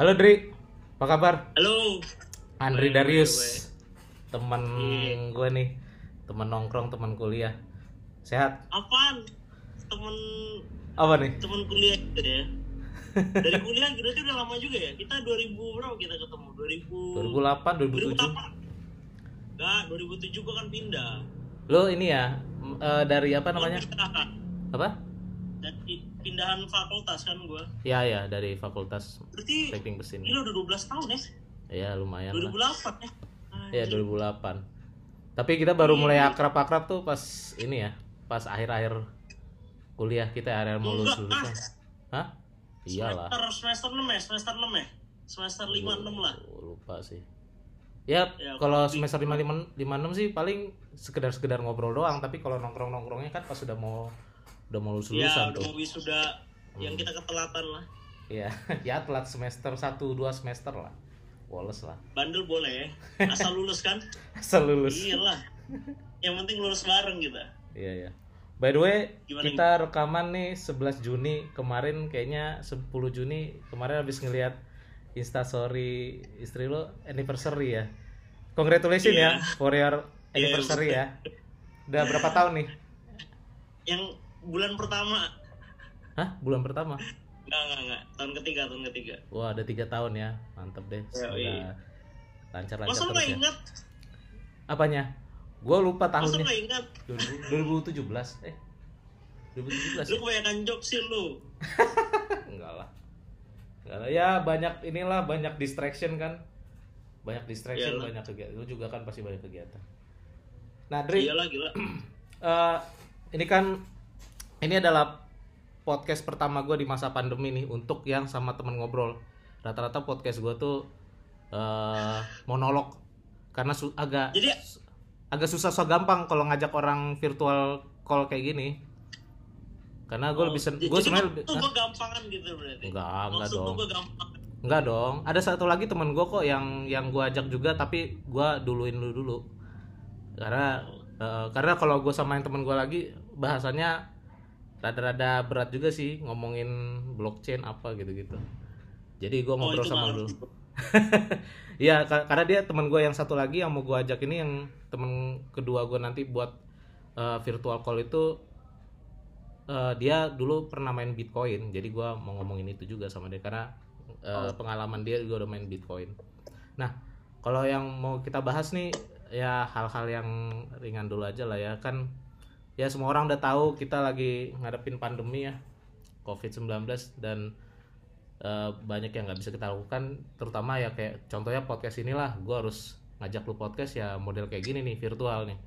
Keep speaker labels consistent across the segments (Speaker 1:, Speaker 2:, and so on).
Speaker 1: Halo Dri, apa kabar?
Speaker 2: Halo.
Speaker 1: Andri
Speaker 2: Baik,
Speaker 1: Darius,
Speaker 2: baik, baik.
Speaker 1: teman
Speaker 2: Iya.
Speaker 1: gue nih, teman nongkrong, teman kuliah. Sehat?
Speaker 2: Apaan? Temen
Speaker 1: Apa nih?
Speaker 2: temen kuliah gitu ya. Dari kuliah berarti udah lama juga ya. Kita 2000 berapa kita ketemu? 2000
Speaker 1: 2008, 2007.
Speaker 2: 2008. Enggak, 2007 gua kan pindah.
Speaker 1: Lo ini ya, eh, dari apa namanya? Apa?
Speaker 2: Dari pindahan fakultas kan gua.
Speaker 1: Ya ya, dari Fakultas
Speaker 2: Berarti
Speaker 1: Teknik Mesin.
Speaker 2: gila udah 12 tahun ya.
Speaker 1: Ya lumayan lah.
Speaker 2: 2008 ya.
Speaker 1: Ya 2008. Tapi kita baru mulai akrab-akrab tuh pas ini ya, pas akhir-akhir kuliah kita akhir mau lulus lulusan. Hah? Iyalah.
Speaker 2: Semester, semester 6 ya, semester 6 ya. Semester 5 6 lah.
Speaker 1: Lupa sih. Ya,
Speaker 2: Ya,
Speaker 1: kalau semester 5 5 56 sih paling sekedar-sekedar ngobrol doang, tapi kalau nongkrong-nongkrongnya kan pas sudah mau udah mau lulus
Speaker 2: Ya,
Speaker 1: lulusan
Speaker 2: udah
Speaker 1: tuh.
Speaker 2: mau wisuda yang kita ketelatan lah.
Speaker 1: Iya, ya telat semester 1 2 semester lah. Woles lah.
Speaker 2: Bandel boleh ya. Asal lulus kan?
Speaker 1: Asal lulus.
Speaker 2: Iyalah. Yang penting lulus bareng kita.
Speaker 1: Iya, iya. By the way,
Speaker 2: Gimana
Speaker 1: kita rekaman nih 11 Juni kemarin kayaknya 10 Juni kemarin habis ngelihat instastory istri lo anniversary ya. Congratulations ya
Speaker 2: Iya.
Speaker 1: for your anniversary ya. Udah berapa tahun nih?
Speaker 2: Yang bulan pertama
Speaker 1: Hah? Bulan pertama?
Speaker 2: enggak enggak enggak tahun ketiga tahun ketiga.
Speaker 1: Wah, ada tiga tahun ya. Mantep deh. Semoga
Speaker 2: iya.
Speaker 1: lancar-lancar
Speaker 2: Masa
Speaker 1: terus
Speaker 2: nggak
Speaker 1: ya.
Speaker 2: ingat?
Speaker 1: Apanya? Gue lupa
Speaker 2: Masa lu
Speaker 1: tahunnya.
Speaker 2: nggak ingat?
Speaker 1: 2000 2017. Eh. 2017
Speaker 2: Lu
Speaker 1: ya?
Speaker 2: kebanyakan jokes sih lu.
Speaker 1: Enggak lah. Enggak lah. Ya banyak inilah banyak distraction kan. Banyak distraction,
Speaker 2: Iyalah.
Speaker 1: banyak kegiatan. Lu juga kan pasti banyak kegiatan. Nah, Dri,
Speaker 2: Iyalah gila.
Speaker 1: eh, ini kan ini adalah podcast pertama gue di masa pandemi nih untuk yang sama temen ngobrol. Rata-rata podcast gue tuh eh monolog karena su- agak
Speaker 2: Jadi
Speaker 1: agak susah so gampang kalau ngajak orang virtual call kayak gini. Karena gue
Speaker 2: oh,
Speaker 1: lebih sen- gue sebenarnya
Speaker 2: gua gampangan gitu berarti.
Speaker 1: Enggak, enggak dong. Enggak dong. Ada satu lagi temen gue kok yang yang gue ajak juga tapi gue duluin lu dulu. Karena eh, karena kalau gue samain temen gue lagi bahasannya rada-rada berat juga sih ngomongin blockchain apa gitu-gitu. Jadi gue
Speaker 2: Oh,
Speaker 1: ngobrol
Speaker 2: itu
Speaker 1: sama lu. Iya, ka- karena dia teman gue yang satu lagi yang mau gue ajak ini yang temen kedua gue nanti buat eh, virtual call itu eh, dia dulu pernah main Bitcoin, jadi gue mau ngomongin itu juga sama dia karena eh, pengalaman dia juga udah main Bitcoin. Nah, kalau yang mau kita bahas nih ya hal-hal yang ringan dulu aja lah ya kan ya semua orang udah tahu kita lagi ngadepin pandemi ya COVID-19 dan eh, banyak yang nggak bisa kita lakukan terutama ya kayak contohnya podcast inilah gue harus ngajak lu podcast ya model kayak gini nih virtual nih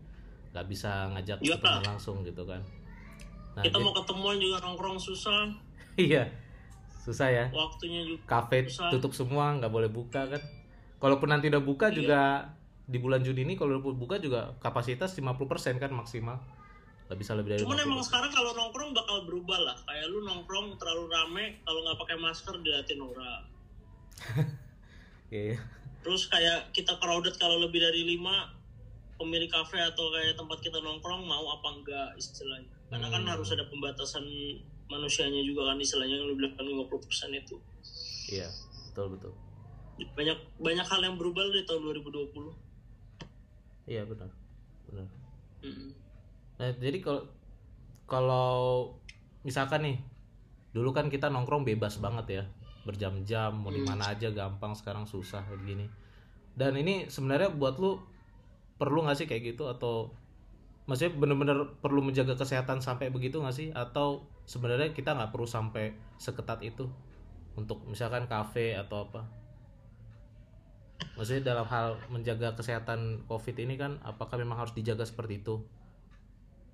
Speaker 1: nggak bisa ngajak ketemu
Speaker 2: Kak.
Speaker 1: langsung gitu kan nah
Speaker 2: Kita
Speaker 1: jadi-
Speaker 2: mau ketemuan juga nongkrong susah,
Speaker 1: iya susah ya
Speaker 2: waktunya juga.
Speaker 1: kafe
Speaker 2: Susah.
Speaker 1: tutup semua nggak boleh buka kan kalaupun nanti udah buka
Speaker 2: Iya.
Speaker 1: juga di bulan Juni ini kalau udah buka juga kapasitas 50% kan maksimal nggak bisa lebih dari
Speaker 2: Cuman
Speaker 1: 50%.
Speaker 2: emang sekarang kalau nongkrong bakal berubah lah. Kayak lu nongkrong terlalu rame, kalau nggak pakai masker diliatin orang.
Speaker 1: Iya, iya.
Speaker 2: Terus kayak kita crowded kalau lebih dari lima pemilik kafe atau kayak tempat kita nongkrong mau apa enggak istilahnya. Karena kan
Speaker 1: Hmm.
Speaker 2: harus ada pembatasan manusianya juga kan istilahnya yang lu bilang 50% itu.
Speaker 1: iya betul betul
Speaker 2: Banyak banyak hal yang berubah dari tahun 2020.
Speaker 1: iya benar benar
Speaker 2: Mm-mm.
Speaker 1: Nah, jadi kalau kalau misalkan nih dulu kan kita nongkrong bebas banget ya berjam-jam mau di
Speaker 2: Hmm.
Speaker 1: mana aja gampang sekarang susah kayak gini. Dan ini sebenarnya buat lu perlu nggak sih kayak gitu? Atau maksudnya bener-bener perlu menjaga kesehatan sampai begitu nggak sih? Atau sebenarnya kita nggak perlu sampai seketat itu untuk misalkan kafe atau apa? Maksudnya dalam hal menjaga kesehatan covid ini kan apakah memang harus dijaga seperti itu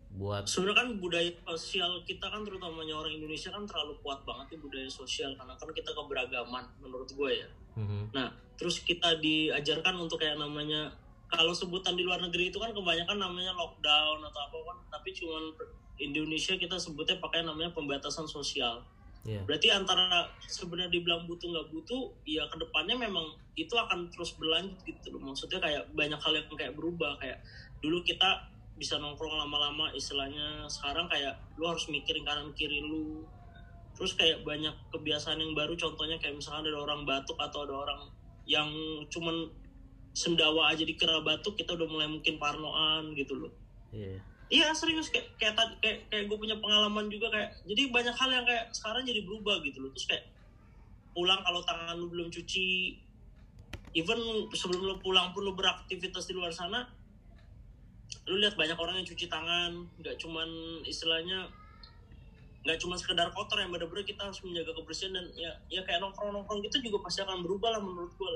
Speaker 1: buat
Speaker 2: Sebenarnya kan budaya sosial kita kan terutamanya orang Indonesia kan terlalu kuat banget nih budaya sosial karena kan kita keberagaman menurut gue ya.
Speaker 1: Mhm.
Speaker 2: Nah, terus kita diajarkan untuk kayak namanya kalau sebutan di luar negeri itu kan kebanyakan namanya lockdown atau apa kan, tapi cuman Indonesia kita sebutnya pakai namanya pembatasan sosial.
Speaker 1: Iya.
Speaker 2: Berarti antara sebenarnya dibilang butuh nggak butuh, ya ke depannya memang itu akan terus berlanjut gitu loh. Maksudnya kayak banyak hal yang kayak berubah kayak dulu kita bisa nongkrong lama-lama istilahnya. Sekarang kayak lu harus mikirin kanan kiri lu. Terus kayak banyak kebiasaan yang baru contohnya kayak misalkan ada orang batuk atau ada orang yang cuman sendawa aja dikira batuk kita udah mulai mungkin parnoan gitu loh.
Speaker 1: Iya.
Speaker 2: iya serius kayak kayak kayak, kayak gue punya pengalaman juga kayak jadi banyak hal yang kayak sekarang jadi berubah gitu loh. Terus kayak pulang kalau tangan lu belum cuci even sebelum lu pulang pun lu beraktivitas di luar sana lu lihat banyak orang yang cuci tangan nggak cuman istilahnya nggak cuma sekedar kotor yang bener-bener kita harus menjaga kebersihan dan ya ya kayak nongkrong nongkrong gitu juga pasti akan berubah lah menurut gue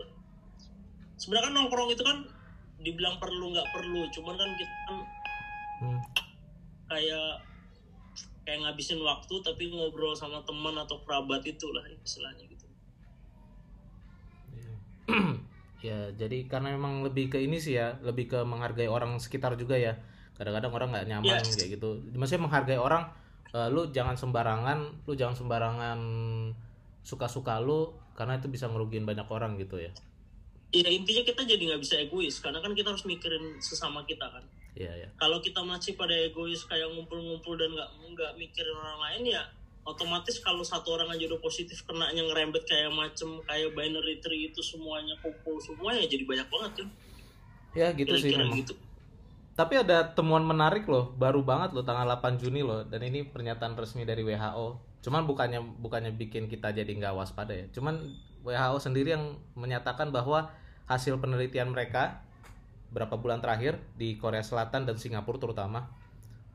Speaker 2: sebenarnya kan nongkrong itu kan dibilang perlu nggak perlu cuman kan kita kan
Speaker 1: Hmm.
Speaker 2: kayak kayak ngabisin waktu tapi ngobrol sama teman atau kerabat itulah istilahnya gitu
Speaker 1: ya jadi karena memang lebih ke ini sih ya lebih ke menghargai orang sekitar juga ya. Kadang-kadang orang nggak nyaman
Speaker 2: Yes.
Speaker 1: kayak gitu. Maksudnya menghargai orang eh, lu jangan sembarangan lu jangan sembarangan suka-suka lu karena itu bisa ngerugiin banyak orang gitu ya.
Speaker 2: Ya intinya kita jadi nggak bisa egois karena kan kita harus mikirin sesama kita kan.
Speaker 1: Iya ya
Speaker 2: kalau kita masih pada egois kayak ngumpul-ngumpul dan nggak nggak mikirin orang lain ya otomatis kalau satu orang aja udah positif kenanya ngerembet kayak macem kayak binary tree itu semuanya kumpul semuanya jadi banyak banget kan
Speaker 1: ya gitu sih
Speaker 2: kira-kira
Speaker 1: memang.
Speaker 2: gitu
Speaker 1: Tapi ada temuan menarik loh, baru banget loh tanggal 8 Juni loh, dan ini pernyataan resmi dari WHO. Cuman bukannya bukannya bikin kita jadi nggak waspada ya. Cuman WHO sendiri yang menyatakan bahwa hasil penelitian mereka berapa bulan terakhir di Korea Selatan dan Singapura terutama,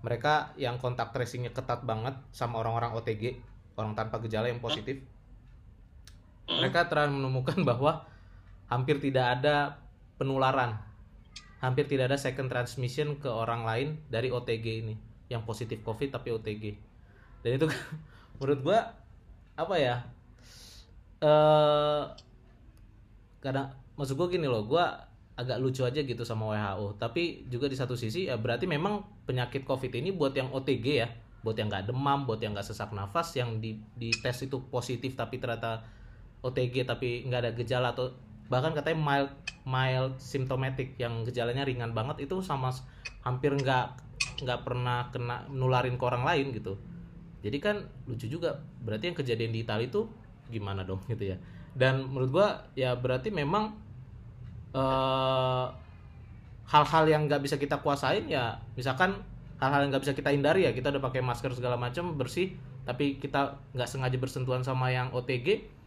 Speaker 1: mereka yang kontak tracingnya ketat banget sama orang-orang OTG, orang tanpa gejala yang positif. Mereka telah menemukan bahwa hampir tidak ada penularan hampir tidak ada second transmission ke orang lain dari OTG ini yang positif COVID tapi OTG dan itu menurut gua apa ya eh kadang maksud gua gini loh gua agak lucu aja gitu sama WHO tapi juga di satu sisi ya berarti memang penyakit COVID ini buat yang OTG ya. Buat yang nggak demam buat yang nggak sesak nafas yang di, di tes itu positif tapi ternyata OTG tapi nggak ada gejala atau bahkan katanya mild mild symptomatic yang gejalanya ringan banget itu sama hampir nggak nggak pernah kena nularin ke orang lain gitu. Jadi kan lucu juga berarti yang kejadian di Italia itu gimana dong gitu ya. Dan menurut gua ya berarti memang eh, hal-hal yang nggak bisa kita kuasain ya misalkan hal-hal yang nggak bisa kita hindari ya kita udah pakai masker segala macam bersih tapi kita nggak sengaja bersentuhan sama yang OTG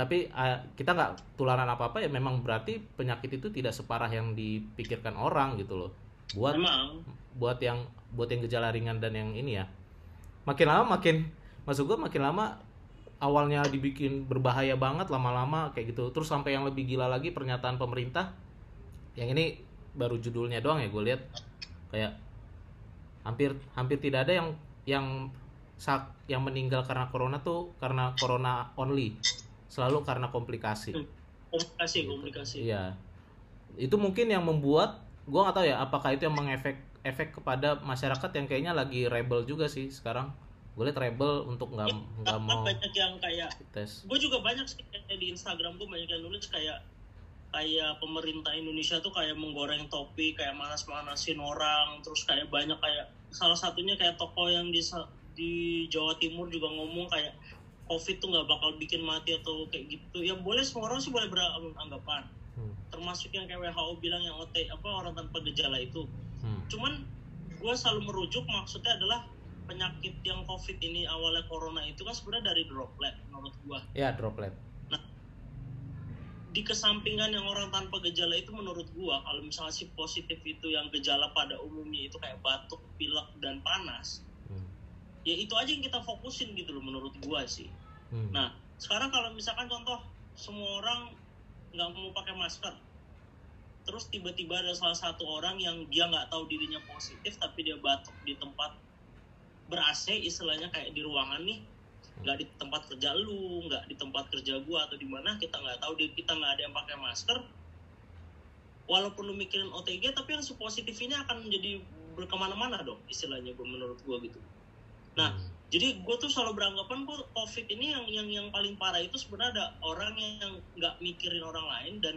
Speaker 1: tapi eh, kita nggak tularan apa apa ya memang berarti penyakit itu tidak separah yang dipikirkan orang gitu loh. Buat
Speaker 2: memang.
Speaker 1: buat yang buat yang gejala ringan dan yang ini ya. Makin lama makin masuk gua makin lama awalnya dibikin berbahaya banget lama-lama kayak gitu terus sampai yang lebih gila lagi pernyataan pemerintah yang ini baru judulnya doang ya gue lihat kayak hampir hampir tidak ada yang yang sak yang meninggal karena corona tuh karena corona only selalu karena komplikasi
Speaker 2: komunikasi
Speaker 1: Gitu.
Speaker 2: komunikasi
Speaker 1: Iya. Itu mungkin yang membuat gua nggak tahu ya apakah itu yang mengefek efek kepada masyarakat yang kayaknya lagi rebel juga sih sekarang. Gue liat rebel untuk nggak nggak
Speaker 2: Kan
Speaker 1: mau
Speaker 2: banyak yang kayak
Speaker 1: tes.
Speaker 2: gue juga banyak sih kayak di Instagram gue banyak yang nulis kayak kayak pemerintah Indonesia tuh kayak menggoreng topi kayak manas-manasin orang terus kayak banyak kayak salah satunya kayak toko yang di di Jawa Timur juga ngomong kayak COVID tuh nggak bakal bikin mati atau kayak gitu ya boleh semua orang sih boleh beranggapan
Speaker 1: Hmm.
Speaker 2: termasuk yang kayak WHO bilang yang OT apa orang tanpa gejala itu
Speaker 1: Hmm.
Speaker 2: cuman gue selalu merujuk maksudnya adalah penyakit yang COVID ini awalnya corona itu kan sebenarnya dari droplet menurut gue
Speaker 1: Ya droplet.
Speaker 2: di kesampingan yang orang tanpa gejala itu menurut gua kalau misalnya si positif itu yang gejala pada umumnya itu kayak batuk, pilek dan panas,
Speaker 1: Hmm.
Speaker 2: ya itu aja yang kita fokusin gitu loh menurut gua sih.
Speaker 1: Hmm.
Speaker 2: Nah, sekarang kalau misalkan contoh semua orang nggak mau pakai masker, terus tiba-tiba ada salah satu orang yang dia nggak tahu dirinya positif tapi dia batuk di tempat ber AC istilahnya kayak di ruangan nih nggak di tempat kerja lu nggak di tempat kerja gua atau di mana kita nggak tahu di kita nggak ada yang pakai masker. Walaupun lu mikirin OTG tapi yang si positif ini akan menjadi berkemana-mana dong istilahnya gua menurut gua gitu. Nah
Speaker 1: Hmm.
Speaker 2: jadi gue tuh selalu beranggapan kok covid ini yang yang yang paling parah itu sebenarnya ada orang yang nggak mikirin orang lain dan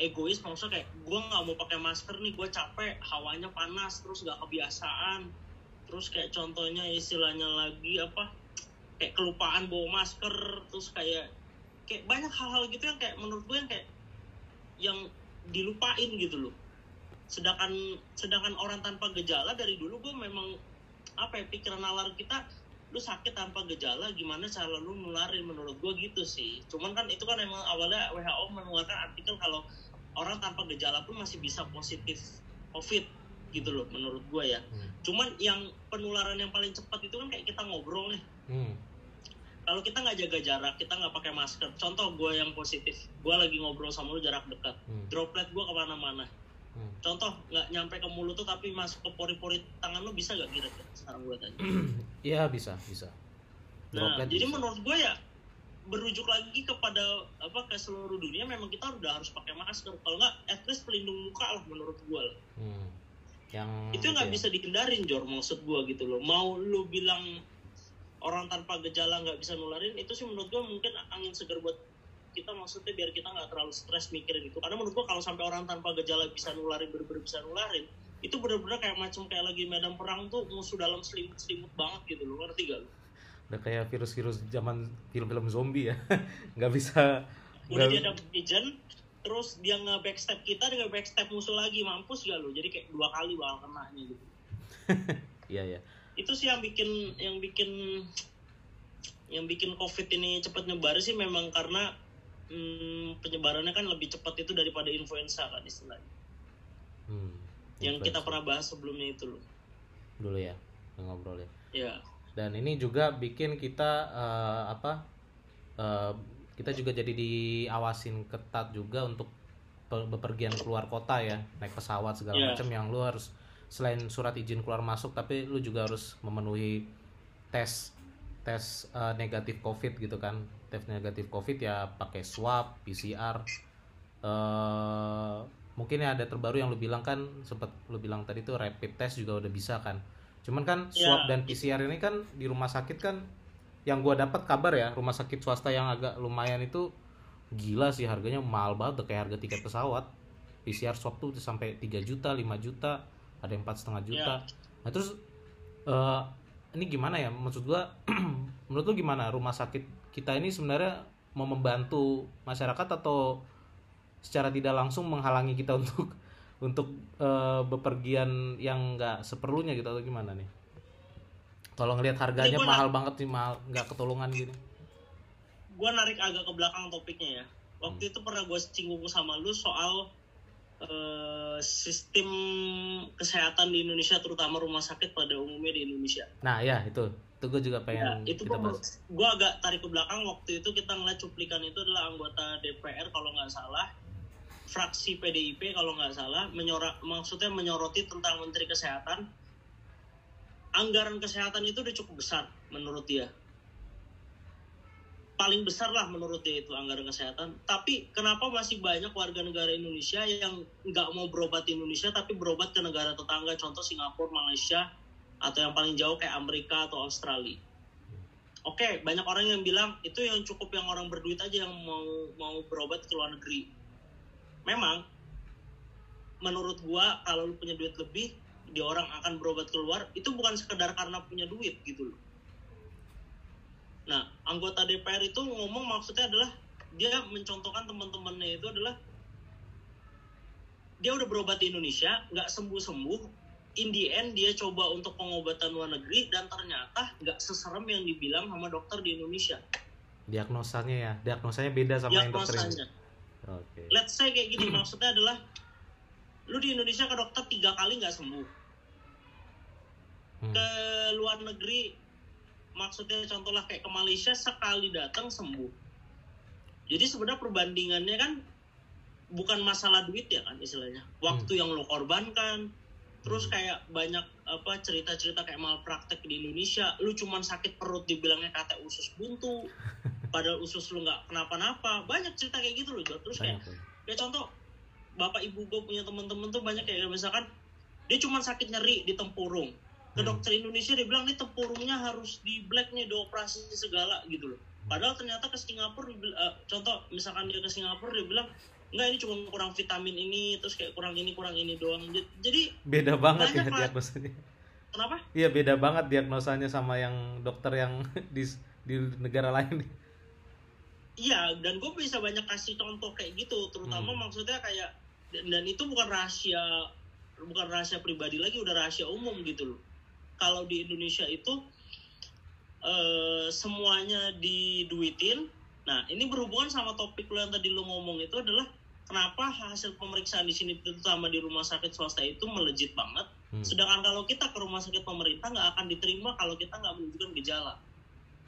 Speaker 2: egois maksudnya kayak gue nggak mau pakai masker nih gue capek hawanya panas terus nggak kebiasaan terus kayak contohnya istilahnya lagi apa kayak kelupaan bawa masker terus kayak kayak banyak hal-hal gitu yang kayak menurut gue yang kayak yang dilupain gitu loh. Sedangkan sedangkan orang tanpa gejala dari dulu gue memang apa ya pikiran nalar kita lu sakit tanpa gejala gimana cara lu nularin menurut gue gitu sih. Cuman kan itu kan emang awalnya WHO mengeluarkan artikel kalau orang tanpa gejala pun masih bisa positif covid gitu loh menurut gue ya
Speaker 1: Hmm.
Speaker 2: cuman yang penularan yang paling cepat itu kan kayak kita ngobrol nih
Speaker 1: Hmm.
Speaker 2: kalau kita nggak jaga jarak kita nggak pakai masker contoh gue yang positif gue lagi ngobrol sama lu jarak dekat
Speaker 1: Hmm.
Speaker 2: droplet gue ke mana-mana
Speaker 1: Hmm.
Speaker 2: contoh nggak nyampe ke mulut tuh tapi masuk ke pori-pori tangan lu bisa gak kira-kira sekarang gue tanya
Speaker 1: Iya bisa bisa.
Speaker 2: nah
Speaker 1: Droplet
Speaker 2: jadi
Speaker 1: bisa.
Speaker 2: menurut gue ya berujuk lagi kepada apa ke seluruh dunia memang kita udah harus pakai masker kalau nggak at least pelindung muka lah menurut gue lah
Speaker 1: Hmm. Yang
Speaker 2: itu nggak
Speaker 1: ya.
Speaker 2: bisa dihindarin Jor maksud gue gitu loh mau lu bilang orang tanpa gejala nggak bisa nularin itu sih menurut gue mungkin angin segar buat kita maksudnya biar kita nggak terlalu stres mikirin itu karena menurut gue kalau sampai orang tanpa gejala bisa nularin bener-bener bisa nularin itu bener-bener kayak macam kayak lagi medan perang tuh musuh dalam selimut selimut banget gitu loh ngerti gak lu
Speaker 1: Udah kayak virus-virus zaman film-film zombie ya. Nggak bisa.
Speaker 2: udah
Speaker 1: nggak-
Speaker 2: dia ada agent terus dia nge backstep kita nge backstep musuh lagi mampus gak lu jadi kayak dua kali bakal kena gitu
Speaker 1: Iya ya.
Speaker 2: itu sih yang bikin yang bikin yang bikin covid ini cepat nyebar sih memang karena hmm, penyebarannya kan lebih cepat itu daripada influenza kan istilahnya
Speaker 1: Hmm.
Speaker 2: yang kita pernah bahas sebelumnya itu loh
Speaker 1: dulu ya ngobrol ya.
Speaker 2: ya
Speaker 1: dan ini juga bikin kita eh, apa eh, kita juga jadi diawasin ketat juga untuk pe- bepergian keluar kota ya naik pesawat segala
Speaker 2: Iya.
Speaker 1: macam yang lu harus selain surat izin keluar masuk tapi lu juga harus memenuhi tes tes eh, negatif covid gitu kan tes negatif covid ya pakai swab PCR eh mungkin ya ada terbaru yang lu bilang kan sempat lu bilang tadi tuh rapid test juga udah bisa kan cuman kan swab
Speaker 2: Ya.
Speaker 1: dan PCR ini kan di rumah sakit kan yang gua dapat kabar ya rumah sakit swasta yang agak lumayan itu gila sih harganya mahal banget kayak harga tiket pesawat. PCR swab tuh sampai 3 juta 5 juta ada yang empat setengah juta. Nah terus eh, ini gimana ya? Maksud gua menurut lu gimana? Rumah sakit kita ini sebenarnya mau membantu masyarakat atau secara tidak langsung menghalangi kita untuk untuk eh, bepergian yang nggak seperlunya gitu atau gimana nih kalau ngelihat harganya
Speaker 2: gua
Speaker 1: mahal banget sih mahal nggak ketolongan gini
Speaker 2: gue narik agak ke belakang topiknya ya. Waktu itu pernah gue singgung sama lu soal eh, sistem kesehatan di Indonesia terutama rumah sakit pada umumnya di Indonesia.
Speaker 1: Nah ya itu. Itu gue juga
Speaker 2: Ya,
Speaker 1: pengen
Speaker 2: itu
Speaker 1: kita bahas.
Speaker 2: gue agak tarik ke belakang. Waktu itu kita ngeliat cuplikan itu adalah anggota DPR kalau nggak salah. Fraksi PDIP kalau nggak salah menyorak maksudnya menyoroti tentang Menteri Kesehatan anggaran kesehatan itu udah cukup besar menurut dia. Paling besar lah menurut dia itu anggaran kesehatan. Tapi kenapa masih banyak warga negara Indonesia yang nggak mau berobat di Indonesia tapi berobat ke negara tetangga? Contoh Singapura Malaysia atau yang paling jauh kayak Amerika atau Australia. Oke, banyak orang yang bilang itu yang cukup yang orang berduit aja yang mau mau berobat ke luar negeri. Memang, menurut gua kalau lu punya duit lebih, di orang akan berobat keluar itu bukan sekedar karena punya duit gitu loh. Nah, anggota DPR itu ngomong maksudnya adalah dia mencontohkan teman-temannya itu adalah dia udah berobat di Indonesia, nggak sembuh-sembuh, in the end dia coba untuk pengobatan luar negeri dan ternyata nggak seserem yang dibilang sama dokter di Indonesia.
Speaker 1: Diagnosanya ya? Diagnosanya beda sama yang dokter oke.
Speaker 2: Let's say kayak gini maksudnya adalah lu di Indonesia ke dokter tiga kali nggak sembuh
Speaker 1: Hmm.
Speaker 2: ke luar negeri. Maksudnya contohnya kayak ke Malaysia sekali datang sembuh. Jadi sebenarnya perbandingannya kan bukan masalah duit ya kan istilahnya. Waktu yang lo korbankan. Terus
Speaker 1: Hmm.
Speaker 2: kayak banyak apa cerita-cerita kayak malpraktek di Indonesia. Lu cuman sakit perut dibilangnya kata usus buntu. Padahal usus lu nggak kenapa-napa. Banyak cerita kayak gitu loh terus kayak
Speaker 1: ya.
Speaker 2: kayak contoh bapak ibu gue punya teman-teman tuh banyak kayak misalkan dia cuma sakit nyeri di tempurung ke
Speaker 1: Hmm.
Speaker 2: dokter Indonesia dia bilang nih tempurungnya harus di black nih dioperasi segala gitu loh. Padahal ternyata ke Singapura eh, contoh misalkan dia ke Singapura dia bilang enggak ini cuma kurang vitamin ini terus kayak kurang ini kurang ini doang. Jadi
Speaker 1: beda banget ya diagnosanya.
Speaker 2: Kenapa?
Speaker 1: Iya beda banget diagnosanya sama yang dokter yang di di negara lain
Speaker 2: iya dan gue bisa banyak kasih contoh kayak gitu terutama
Speaker 1: Hmm.
Speaker 2: maksudnya kayak dan, dan itu bukan rahasia bukan rahasia pribadi lagi udah rahasia umum gitu loh kalau di Indonesia itu eh, semuanya diduitin. Nah ini berhubungan sama topik lo yang tadi lo ngomong itu adalah kenapa hasil pemeriksaan di sini terutama di rumah sakit swasta itu melejit banget.
Speaker 1: Hmm.
Speaker 2: sedangkan kalau kita ke rumah sakit pemerintah nggak akan diterima kalau kita nggak menunjukkan gejala.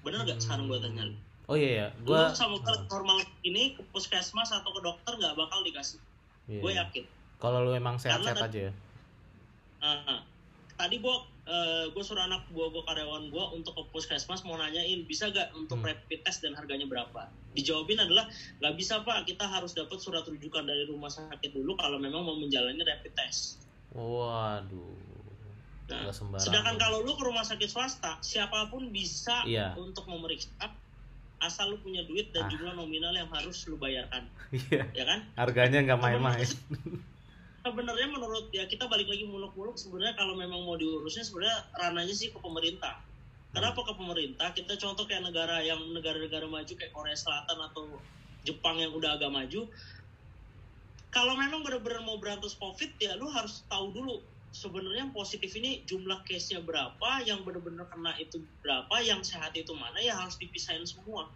Speaker 2: Bener nggak sekarang gue tanya? Lu
Speaker 1: oh iya ya
Speaker 2: gue
Speaker 1: gua
Speaker 2: sama normal ini ke puskesmas atau ke dokter nggak bakal dikasih.
Speaker 1: Iya.
Speaker 2: gue yakin.
Speaker 1: Kalau lu emang sehat-sehat aja ya.
Speaker 2: Ah, tadi gue gue suruh anak gue gue karyawan gue untuk ke puskesmas mau nanyain bisa gak untuk
Speaker 1: Hmm.
Speaker 2: rapid test dan harganya berapa? Dijawabin adalah nggak bisa pak. Kita harus dapat surat rujukan dari rumah sakit dulu kalau memang mau menjalani rapid test.
Speaker 1: Waduh.
Speaker 2: Nah, sedangkan kalau lu ke rumah sakit swasta siapa pun bisa
Speaker 1: Iya.
Speaker 2: untuk memeriksa asal lu punya duit dan
Speaker 1: Ah.
Speaker 2: jumlah nominal yang harus lu bayarkan.
Speaker 1: Iya.
Speaker 2: Ya kan?
Speaker 1: Harganya nggak main-main
Speaker 2: sebenarnya menurut ya kita balik lagi muluk-muluk sebenarnya kalau memang mau diurusnya sebenarnya ranahnya sih ke pemerintah. Kenapa ke pemerintah? Kita contoh kayak negara yang negara-negara maju kayak Korea Selatan atau Jepang yang udah agak maju. Kalau memang benar-benar mau berantas COVID ya lu harus tahu dulu sebenarnya yang positif ini jumlah case-nya berapa, yang benar-benar kena itu berapa, yang sehat itu mana ya harus dipisahin semua.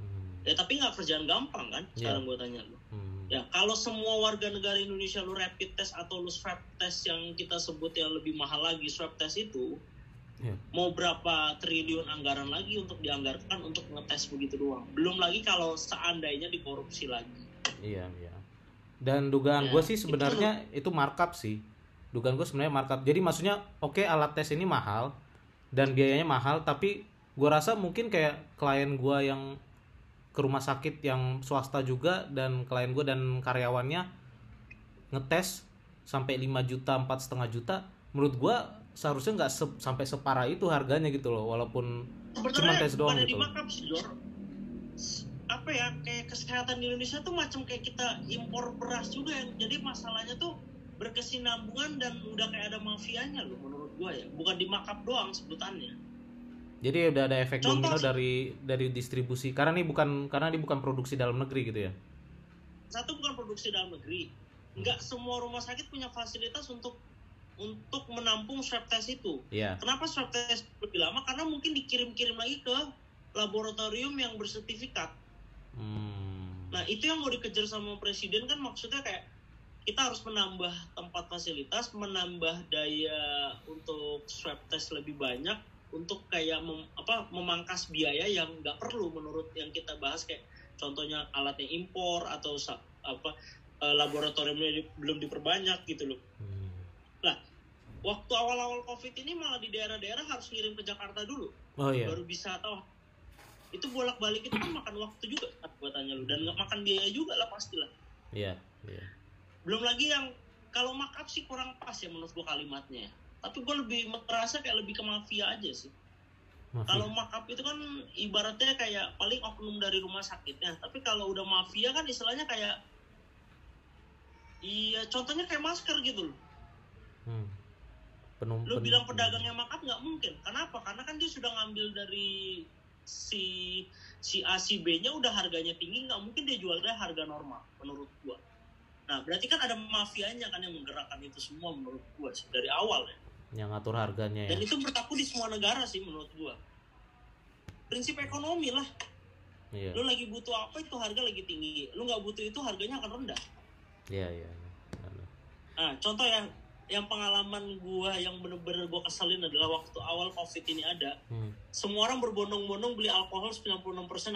Speaker 1: Hmm,
Speaker 2: Ya tapi nggak kerjaan gampang kan?
Speaker 1: Iya.
Speaker 2: Sekarang gue tanya lu. Ya, kalau semua warga negara Indonesia lu rapid test atau lu swab test yang kita sebut yang lebih mahal lagi swab test itu,
Speaker 1: Iya.
Speaker 2: mau berapa triliun anggaran lagi untuk dianggarkan untuk ngetes begitu doang. Belum lagi kalau seandainya dikorupsi lagi.
Speaker 1: Iya, iya. Dan dugaan
Speaker 2: Ya,
Speaker 1: gue sih sebenarnya itu, markup sih. Dugaan gue sebenarnya markup. Jadi maksudnya oke alat tes ini mahal dan biayanya mahal, tapi gue rasa mungkin kayak klien gue yang ke rumah sakit yang swasta juga dan klien gue dan karyawannya ngetes sampai 5 juta empat setengah juta menurut gue seharusnya nggak se- sampai separah itu harganya gitu loh walaupun Cuma tes doang gitu.
Speaker 2: Jor. Apa ya, kayak kesehatan di Indonesia tuh macam kayak kita impor beras juga yang jadi masalahnya tuh berkesinambungan dan udah kayak ada mafianya loh menurut gua ya. Bukan di markup doang sebutannya.
Speaker 1: Jadi udah ada efek
Speaker 2: Contoh
Speaker 1: domino dari dari distribusi. Karena ini bukan karena ini bukan produksi dalam negeri gitu ya?
Speaker 2: Satu bukan produksi dalam negeri. Nggak semua rumah sakit punya fasilitas untuk untuk menampung swab test itu.
Speaker 1: Iya.
Speaker 2: kenapa swab test lebih lama? Karena mungkin dikirim-kirim lagi ke laboratorium yang bersertifikat.
Speaker 1: Hmm.
Speaker 2: nah itu yang mau dikejar sama presiden kan maksudnya kayak kita harus menambah tempat fasilitas menambah daya untuk swab test lebih banyak untuk kayak mem- apa memangkas biaya yang nggak perlu menurut yang kita bahas kayak contohnya alatnya impor atau apa eh, laboratoriumnya di- belum diperbanyak gitu loh
Speaker 1: Hmm.
Speaker 2: waktu awal-awal covid ini malah di daerah-daerah harus ngirim ke Jakarta dulu
Speaker 1: Oh iya.
Speaker 2: baru bisa tahu itu bolak-balik itu kan makan waktu juga buat tanya lu dan nggak makan biaya juga lah pastilah
Speaker 1: Iya. Iya.
Speaker 2: belum lagi yang kalau markup sih kurang pas ya menurut gua kalimatnya ya. Tapi gue lebih merasa kayak lebih ke mafia aja sih. Kalau markup itu kan ibaratnya kayak paling oknum dari rumah sakitnya tapi kalau udah mafia kan istilahnya kayak iya contohnya kayak masker gitu loh.
Speaker 1: Hmm. Penum,
Speaker 2: lu
Speaker 1: pen-
Speaker 2: bilang pedagangnya markup nggak mungkin. Kenapa? Karena kan dia sudah ngambil dari si si A si B nya udah harganya tinggi nggak mungkin dia jualnya harga normal menurut gua. Nah berarti kan ada mafianya kan yang menggerakkan itu semua menurut gua sih dari awal ya
Speaker 1: yang ngatur harganya ya.
Speaker 2: dan itu berlaku di semua negara sih menurut gua prinsip ekonomi lah
Speaker 1: Iya.
Speaker 2: lu lagi butuh apa itu harga lagi tinggi lu nggak butuh itu harganya akan rendah
Speaker 1: Iya, iya. iya.
Speaker 2: Nah contoh yang yang pengalaman gua yang bener-bener gua keselin adalah waktu awal covid ini ada
Speaker 1: Hmm.
Speaker 2: semua orang berbondong-bondong beli alkohol 96%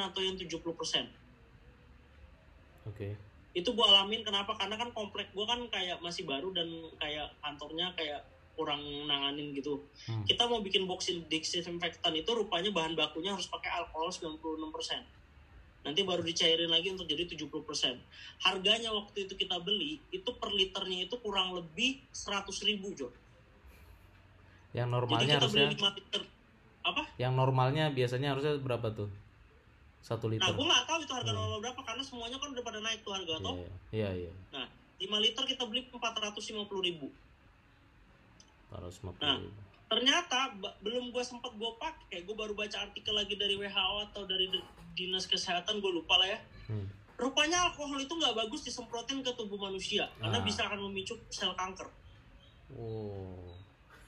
Speaker 2: atau yang 70%
Speaker 1: Oke.
Speaker 2: itu gua alamin kenapa karena kan komplek gua kan kayak masih baru dan kayak kantornya kayak kurang nanganin gitu
Speaker 1: Hmm.
Speaker 2: kita mau bikin box disinfektan itu rupanya bahan bakunya harus pakai alkohol 96% nanti baru dicairin lagi untuk jadi 70% harganya waktu itu kita beli itu per liternya itu kurang lebih 100 ribu Jo
Speaker 1: Yang
Speaker 2: jadi
Speaker 1: normalnya
Speaker 2: kita beli
Speaker 1: harusnya
Speaker 2: 5 liter apa
Speaker 1: yang normalnya biasanya harusnya berapa tuh? Satu liter.
Speaker 2: nah gue nggak tahu itu harga
Speaker 1: Hmm.
Speaker 2: normal berapa karena semuanya kan udah pada naik tuh harga
Speaker 1: Iya,
Speaker 2: toh
Speaker 1: iya, iya.
Speaker 2: Nah, 5 liter kita beli 450 ribu.
Speaker 1: Harus
Speaker 2: Nah. ternyata belum gue sempat gue pakai gue baru baca artikel lagi dari WHO atau dari dinas kesehatan gue lupa lah ya
Speaker 1: Hmm.
Speaker 2: rupanya alkohol itu nggak bagus disemprotin ke tubuh manusia karena
Speaker 1: Ah.
Speaker 2: bisa akan memicu sel kanker
Speaker 1: Oh.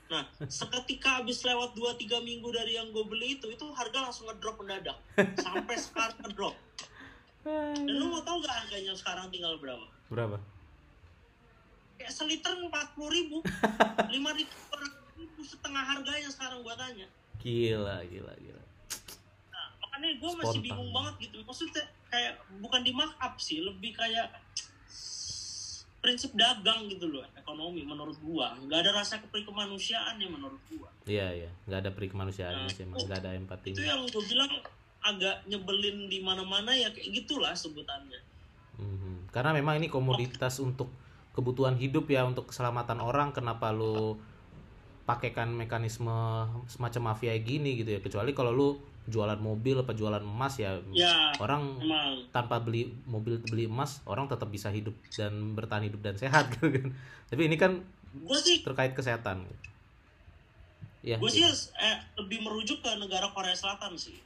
Speaker 2: nah seketika habis lewat 2-3 minggu dari yang gue beli itu itu harga langsung ngedrop mendadak sampai sekarang ngedrop dan lu mau tau gak harganya sekarang tinggal berapa
Speaker 1: Berapa?
Speaker 2: Kayak seliter empat puluh ribu lima ribu setengah harganya sekarang gua tanya
Speaker 1: Gila, gila, gila.
Speaker 2: nah, makanya gue masih
Speaker 1: Spontan.
Speaker 2: bingung banget gitu maksudnya kayak bukan di mark up sih lebih kayak prinsip dagang gitu loh ekonomi menurut gua nggak ada rasa kemanusiaan ya menurut gua
Speaker 1: Iya, iya. Nggak ada peri kemanusiaan
Speaker 2: Nah,
Speaker 1: sih, emang. nggak ada empati.
Speaker 2: itu yang gue bilang agak nyebelin di mana-mana ya kayak gitulah sebutannya
Speaker 1: Mhm. Karena memang ini komoditas untuk kebutuhan hidup ya, untuk keselamatan orang. Kenapa lu pakaikan mekanisme semacam mafia gini gitu ya? Kecuali kalau lu jualan mobil apa jualan emas ya,
Speaker 2: ya
Speaker 1: orang
Speaker 2: emang
Speaker 1: tanpa beli mobil beli emas orang tetap bisa hidup dan bertahan hidup dan sehat gitu kan. Tapi ini kan
Speaker 2: gue sih
Speaker 1: terkait kesehatan. Ya.
Speaker 2: gue sih eh, lebih merujuk ke negara Korea Selatan sih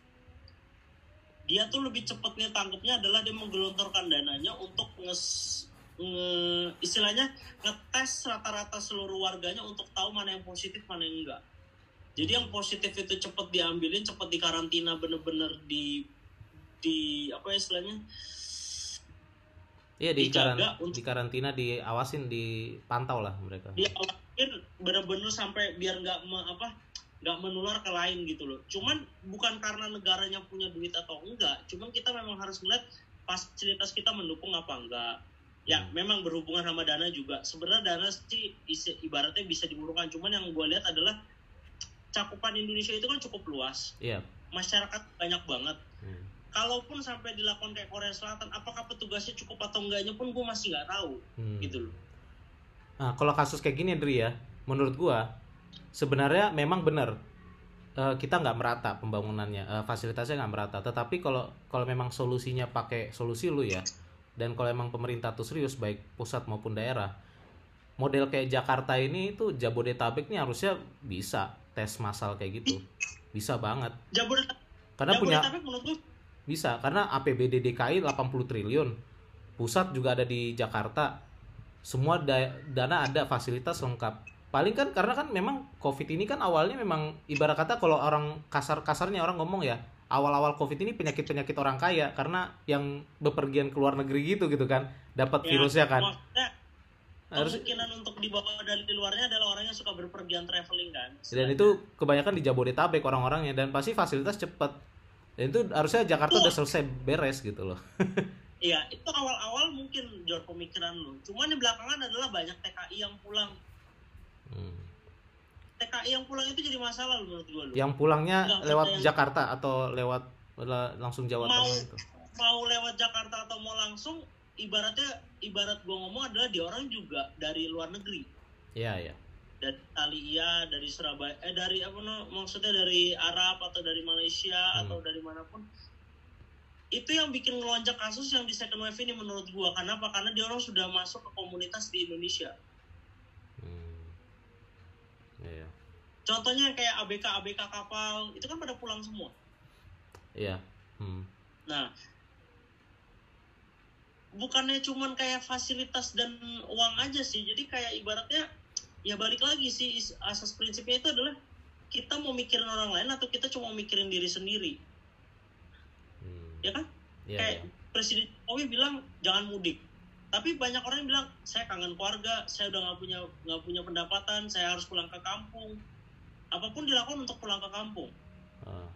Speaker 2: dia tuh lebih cepetnya tangkapnya adalah dia menggelontorkan dananya untuk nges nge- istilahnya ngetes rata-rata seluruh warganya untuk tahu mana yang positif mana yang enggak jadi yang positif itu cepet diambilin cepet dikarantina bener-bener di di apa ya istilahnya
Speaker 1: Iya di
Speaker 2: dijaga
Speaker 1: karan-
Speaker 2: untuk-
Speaker 1: di karantina diawasin dipantau lah mereka.
Speaker 2: dia awasin bener-bener sampai biar nggak apa nggak menular ke lain gitu loh. Cuman bukan karena negaranya punya duit atau enggak, cuman kita memang harus melihat fasilitas kita mendukung apa enggak. Ya,
Speaker 1: Hmm.
Speaker 2: memang berhubungan sama dana juga. Sebenarnya dana sih isi- ibaratnya bisa dimurahkan, cuman yang gue lihat adalah cakupan Indonesia itu kan cukup luas.
Speaker 1: Iya.
Speaker 2: Masyarakat banyak banget.
Speaker 1: Hmm.
Speaker 2: Kalaupun sampai dilakukan kayak Korea Selatan, apakah petugasnya cukup atau enggaknya pun gue masih nggak tahu
Speaker 1: Hmm.
Speaker 2: gitu loh.
Speaker 1: Nah, kalau kasus kayak gini, Dri ya, menurut gua sebenarnya memang benar eh, kita nggak merata pembangunannya, eh, fasilitasnya nggak merata. Tetapi kalau kalau memang solusinya pakai solusi lu ya, dan kalau emang pemerintah tuh serius baik pusat maupun daerah, model kayak Jakarta ini tuh Jabodetabek nih harusnya bisa tes massal kayak gitu, bisa banget.
Speaker 2: Jabodetabek,
Speaker 1: Karena punya
Speaker 2: Jabodetabek menurut gue
Speaker 1: bisa karena APBD DKI 80 triliun. Pusat juga ada di Jakarta. Semua da- dana ada, fasilitas lengkap. Paling kan karena kan memang Covid ini kan awalnya memang ibarat kata kalau orang kasar-kasarnya orang ngomong ya, awal-awal Covid ini penyakit-penyakit orang kaya karena yang bepergian ke luar negeri gitu gitu kan, dapat
Speaker 2: Ya,
Speaker 1: virusnya kan.
Speaker 2: Kemungkinan untuk dibawa dari luarnya adalah orang yang suka berpergian traveling kan.
Speaker 1: dan itu kebanyakan di Jabodetabek orang-orangnya dan pasti fasilitas cepet. Dan itu harusnya Jakarta udah selesai beres gitu loh.
Speaker 2: Iya, itu awal-awal mungkin jor pemikiran lu. Cuman di belakangan adalah banyak TKI yang pulang.
Speaker 1: Hmm.
Speaker 2: TKI yang pulang itu jadi masalah lu menurut lu.
Speaker 1: yang pulangnya
Speaker 2: Nggak,
Speaker 1: lewat
Speaker 2: yang-
Speaker 1: Jakarta atau lewat la- langsung Jawa
Speaker 2: Mau-
Speaker 1: Tengah itu.
Speaker 2: Mau lewat Jakarta atau mau langsung ibaratnya ibarat gua ngomong adalah dia orang juga dari luar negeri.
Speaker 1: Iya, iya.
Speaker 2: Dari Italia, dari Surabaya, eh dari apa no, maksudnya dari Arab atau dari Malaysia
Speaker 1: Hmm.
Speaker 2: atau dari mana pun. Itu yang bikin ngelonjak kasus yang di second wave ini menurut gua. Kenapa? Karena dia orang sudah masuk ke komunitas di Indonesia.
Speaker 1: Iya.
Speaker 2: Contohnya kayak ABK ABK kapal itu kan pada pulang semua.
Speaker 1: Iya. Hmm.
Speaker 2: Nah, bukannya cuman kayak fasilitas dan uang aja sih. Jadi kayak ibaratnya ya balik lagi sih asas prinsipnya itu adalah kita mau mikirin orang lain atau kita cuma mikirin diri sendiri,
Speaker 1: Hmm.
Speaker 2: ya kan?
Speaker 1: Iya,
Speaker 2: kayak
Speaker 1: iya.
Speaker 2: Presiden Jokowi bilang jangan mudik. Tapi banyak orang yang bilang saya kangen keluarga, saya udah nggak punya nggak punya pendapatan, saya harus pulang ke kampung. Apa pun dilakukan untuk pulang ke kampung.
Speaker 1: Oh.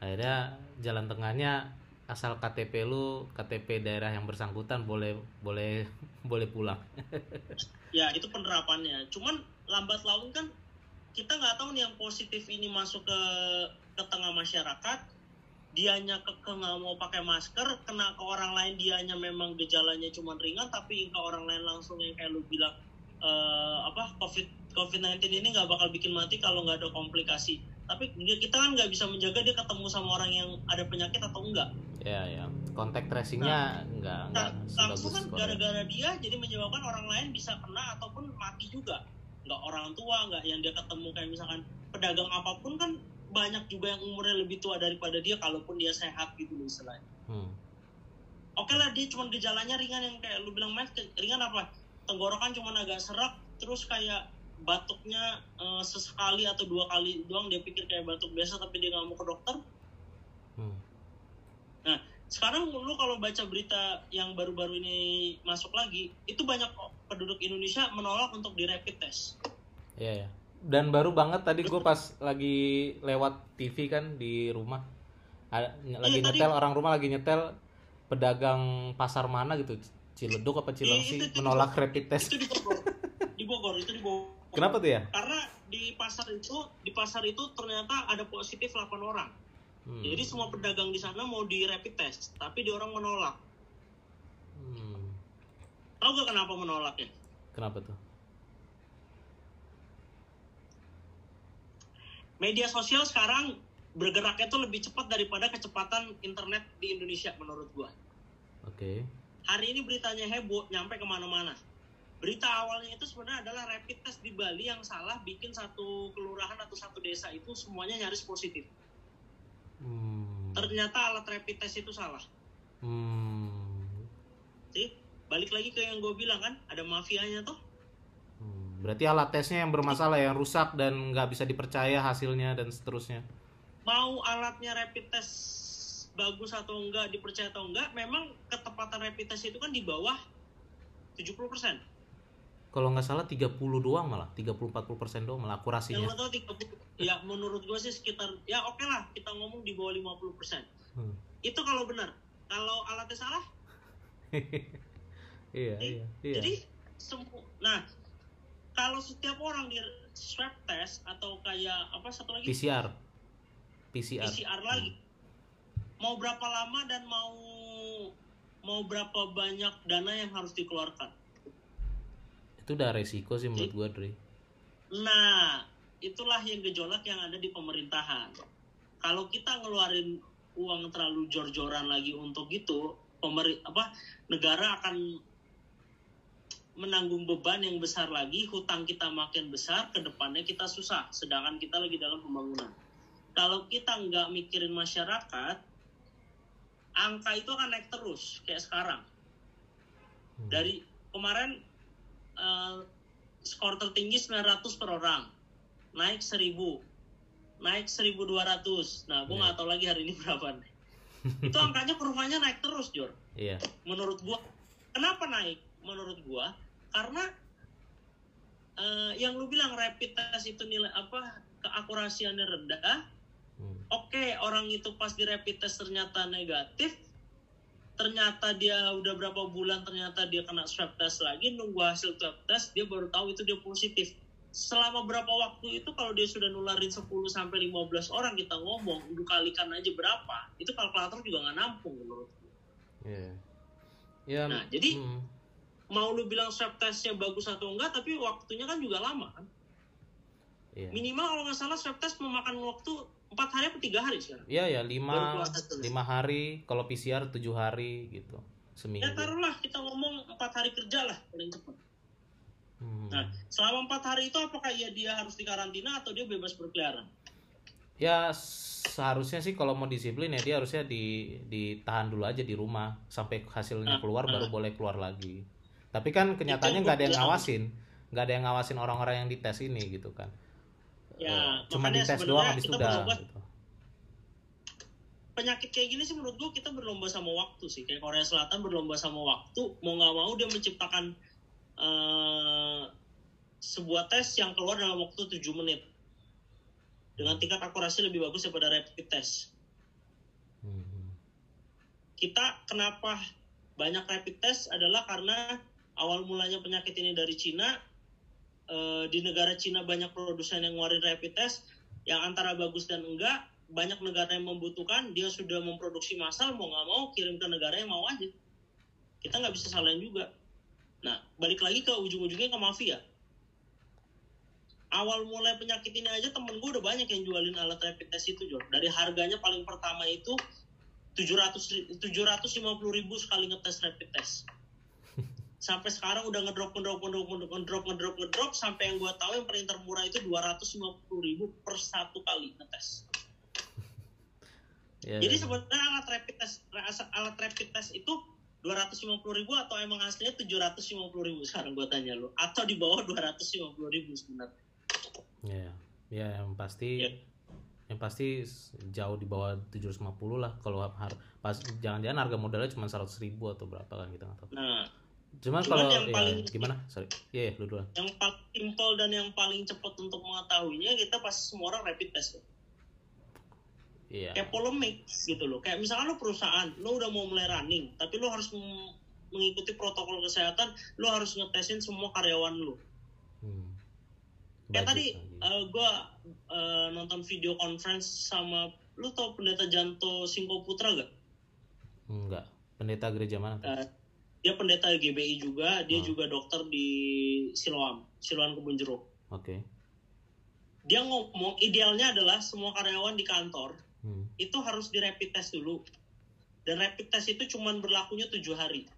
Speaker 1: Akhirnya jalan tengahnya asal KTP lu KTP daerah yang bersangkutan boleh boleh boleh pulang.
Speaker 2: ya itu penerapannya cuman lambat laun kan kita nggak tahu nih yang positif ini masuk ke ke tengah masyarakat dianya ke ke nggak mau pakai masker kena ke orang lain dianya memang gejalanya cuma ringan tapi ke orang lain langsung yang kayak lu bilang eh, apa covid covid 19 ini nggak bakal bikin mati kalau nggak ada komplikasi. Tapi kita kan nggak bisa menjaga dia ketemu sama orang yang ada penyakit atau enggak
Speaker 1: ya, ya. Kontak tracingnya enggak enggak
Speaker 2: Nah, langsung kan gara-gara dia jadi menyebabkan orang lain bisa kena ataupun mati juga. Nggak orang tua nggak yang dia ketemu kayak misalkan pedagang apa pun kan banyak juga yang umurnya lebih tua daripada dia kalaupun dia sehat gitu loh istilahnya
Speaker 1: Hmm.
Speaker 2: oke lah dia cuma gejalanya ringan yang kayak lu bilang mas ringan apa tenggorokan cuma agak serak terus kayak batuknya eh, sesekali atau dua kali doang dia pikir kayak batuk biasa tapi dia nggak mau ke dokter
Speaker 1: Hmm.
Speaker 2: nah sekarang lu kalau baca berita yang baru-baru ini masuk lagi itu banyak penduduk Indonesia menolak untuk di rapid test
Speaker 1: Iya ya. Dan baru banget tadi gue pas lagi lewat TV kan di rumah, lagi
Speaker 2: Iya, tadi-
Speaker 1: nyetel orang rumah lagi nyetel pedagang pasar mana gitu, Ciledug apa Cilengsi
Speaker 2: Iya, itu- itu-
Speaker 1: menolak rapid test.
Speaker 2: itu di Bogor di Bogor itu di Bogor
Speaker 1: Kenapa tuh ya?
Speaker 2: karena di pasar itu di pasar itu ternyata ada positif 8 orang
Speaker 1: Hmm.
Speaker 2: jadi semua pedagang di sana mau di rapid test tapi di orang menolak
Speaker 1: Hmm.
Speaker 2: tahu gak kenapa menolaknya
Speaker 1: Kenapa tuh?
Speaker 2: Media sosial sekarang bergeraknya tuh lebih cepat daripada kecepatan internet di Indonesia menurut gua
Speaker 1: Oke.
Speaker 2: hari ini beritanya heboh nyampe ke mana-mana berita awalnya itu sebenarnya adalah rapid test di Bali yang salah bikin satu kelurahan atau satu desa itu semuanya nyaris positif
Speaker 1: Hmm.
Speaker 2: ternyata alat rapid test itu salah
Speaker 1: Hmm.
Speaker 2: sih balik lagi ke yang gue bilang kan ada mafianya tuh.
Speaker 1: Berarti alat tesnya yang bermasalah, yang rusak dan nggak bisa dipercaya hasilnya dan seterusnya.
Speaker 2: mau alatnya rapid test bagus atau enggak dipercaya atau enggak memang ketepatan rapid test itu kan di bawah 70%
Speaker 1: Kalau nggak salah 30 doang malah, 30-40% doang malah
Speaker 2: yang
Speaker 1: akurasinya.
Speaker 2: tau 30 ya menurut gue sih sekitar ya oke lah kita ngomong di bawah 50%
Speaker 1: Hmm.
Speaker 2: itu kalau benar kalau alatnya salah
Speaker 1: iya, iya, iya.
Speaker 2: jadi semua nah kalau setiap orang di swab test atau kayak apa satu lagi
Speaker 1: PCR. PCR.
Speaker 2: PCR lagi mau berapa lama dan mau mau berapa banyak dana yang harus dikeluarkan
Speaker 1: Itu udah resiko sih menurut gua, Dre.
Speaker 2: nah itulah yang gejolak yang ada di pemerintahan kalau kita ngeluarin uang terlalu jor-joran lagi untuk itu pemeri apa negara akan menanggung beban yang besar lagi hutang kita makin besar ke depannya kita susah. Sedangkan kita lagi dalam pembangunan. Kalau kita nggak mikirin masyarakat angka itu akan naik terus kayak sekarang.
Speaker 1: Hmm.
Speaker 2: dari kemarin eh, skor tertinggi 900 per orang. Naik 1000 naik 1200 nah gue
Speaker 1: Iya.
Speaker 2: nggak tahu lagi hari ini berapa nih itu angkanya kurvanya naik terus Jor.
Speaker 1: Iya.
Speaker 2: menurut gua kenapa naik menurut gua karena eh, yang lu bilang rapid test itu nilai apa keakurasiannya rendah
Speaker 1: Hmm.
Speaker 2: oke orang itu pas di rapid test ternyata negatif ternyata dia udah berapa bulan ternyata dia kena swab test lagi nunggu hasil swab test dia baru tahu itu dia positif selama berapa waktu itu kalau dia sudah nularin 10 sampai 15 orang kita ngomong lu kalikan aja berapa itu kalkulator juga nggak nampung menurut gua.
Speaker 1: Iya. Ya,
Speaker 2: Nah, jadi-
Speaker 1: hmm.
Speaker 2: Mau lu bilang swab testnya bagus atau enggak tapi waktunya kan juga lama kan
Speaker 1: Iya.
Speaker 2: minimal kalau nggak salah swab test memakan waktu empat hari atau tiga hari sekarang
Speaker 1: Iya ya,
Speaker 2: Baru
Speaker 1: lima, lima hari, kalau PCR tujuh hari gitu, seminggu.
Speaker 2: ya taruhlah kita ngomong empat hari kerja lah paling cepat
Speaker 1: Hmm.
Speaker 2: nah selama empat hari itu apakah ya dia harus dikarantina atau dia bebas berkeliaran
Speaker 1: Ya seharusnya sih kalau mau disiplin ya dia harusnya di ditahan dulu aja di rumah sampai hasilnya
Speaker 2: Nah,
Speaker 1: keluar
Speaker 2: nah.
Speaker 1: baru boleh keluar lagi. Tapi kan kenyataannya nggak ada yang ngawasin, nggak ada yang ngawasin orang-orang yang dites ini gitu kan.
Speaker 2: ya
Speaker 1: Eh, Cuma dites doang habis itu udah.
Speaker 2: berlomba
Speaker 1: Gitu.
Speaker 2: penyakit kayak gini sih menurut gua kita berlomba sama waktu sih kayak Korea Selatan berlomba sama waktu mau nggak mau dia menciptakan eh, sebuah tes yang keluar dalam waktu 7 menit dengan tingkat akurasi lebih bagus daripada rapid test
Speaker 1: Hmm.
Speaker 2: kita kenapa banyak rapid test adalah karena awal mulanya penyakit ini dari Cina eh, di negara Cina banyak produsen yang ngeluarin rapid test yang antara bagus dan enggak banyak negara yang membutuhkan dia sudah memproduksi massal mau nggak mau kirim ke negara yang mau aja. Kita nggak bisa salahin juga. Nah balik lagi ke ujung-ujungnya ke mafia. Awal mulai penyakit ini aja temen gue udah banyak yang jualin alat rapid test itu Jor. dari harganya paling pertama itu 700 ri- 750 ribu sekali ngetes rapid test sampai sekarang udah ngedrop ngedrop ngedrop ngedrop ngedrop ngedrop ngedrop sampai yang gua tahu yang paling termurah itu 250.000 ribu per satu kali ngetes.
Speaker 1: Ya,
Speaker 2: Jadi sebenarnya alat rapid test alat rapid test itu 250.000 ribu atau emang aslinya 750.000 ribu sekarang gua tanya lu atau di bawah 250.000 ribu sebenarnya.
Speaker 1: ya, ya yang pasti
Speaker 2: Ya.
Speaker 1: yang pasti jauh di bawah 750 lah kalau har pas jangan-jangan harga modalnya cuma 100 ribu atau berapa kan kita nggak tahu.
Speaker 2: Nah,
Speaker 1: Cuman
Speaker 2: Cuman
Speaker 1: kalau
Speaker 2: yang
Speaker 1: ya,
Speaker 2: paling-
Speaker 1: gimana? Sorry. Iya, yeah, lu duluan.
Speaker 2: yang paling simpel dan yang paling cepat untuk mengetahuinya kita pasti semua orang rapid test. ya.
Speaker 1: Iya.
Speaker 2: kayak polemik gitu loh kayak misalkan lo perusahaan lo udah mau mulai running tapi lo harus mengikuti protokol kesehatan lo harus ngetesin semua karyawan lo
Speaker 1: Hmm.
Speaker 2: kayak tadi
Speaker 1: lagi.
Speaker 2: gue nonton video conference sama lo tau pendeta Janto Singko Putra gak
Speaker 1: Enggak. Pendeta gereja mana?
Speaker 2: Eh, dia pendeta GBI juga dia
Speaker 1: Hmm.
Speaker 2: juga dokter di Siloam Siloam Kebun Jeruk
Speaker 1: Oke.
Speaker 2: dia ngomong idealnya adalah semua karyawan di kantor
Speaker 1: Hmm.
Speaker 2: itu harus di rapid test dulu dan rapid test itu cuman berlakunya tujuh hari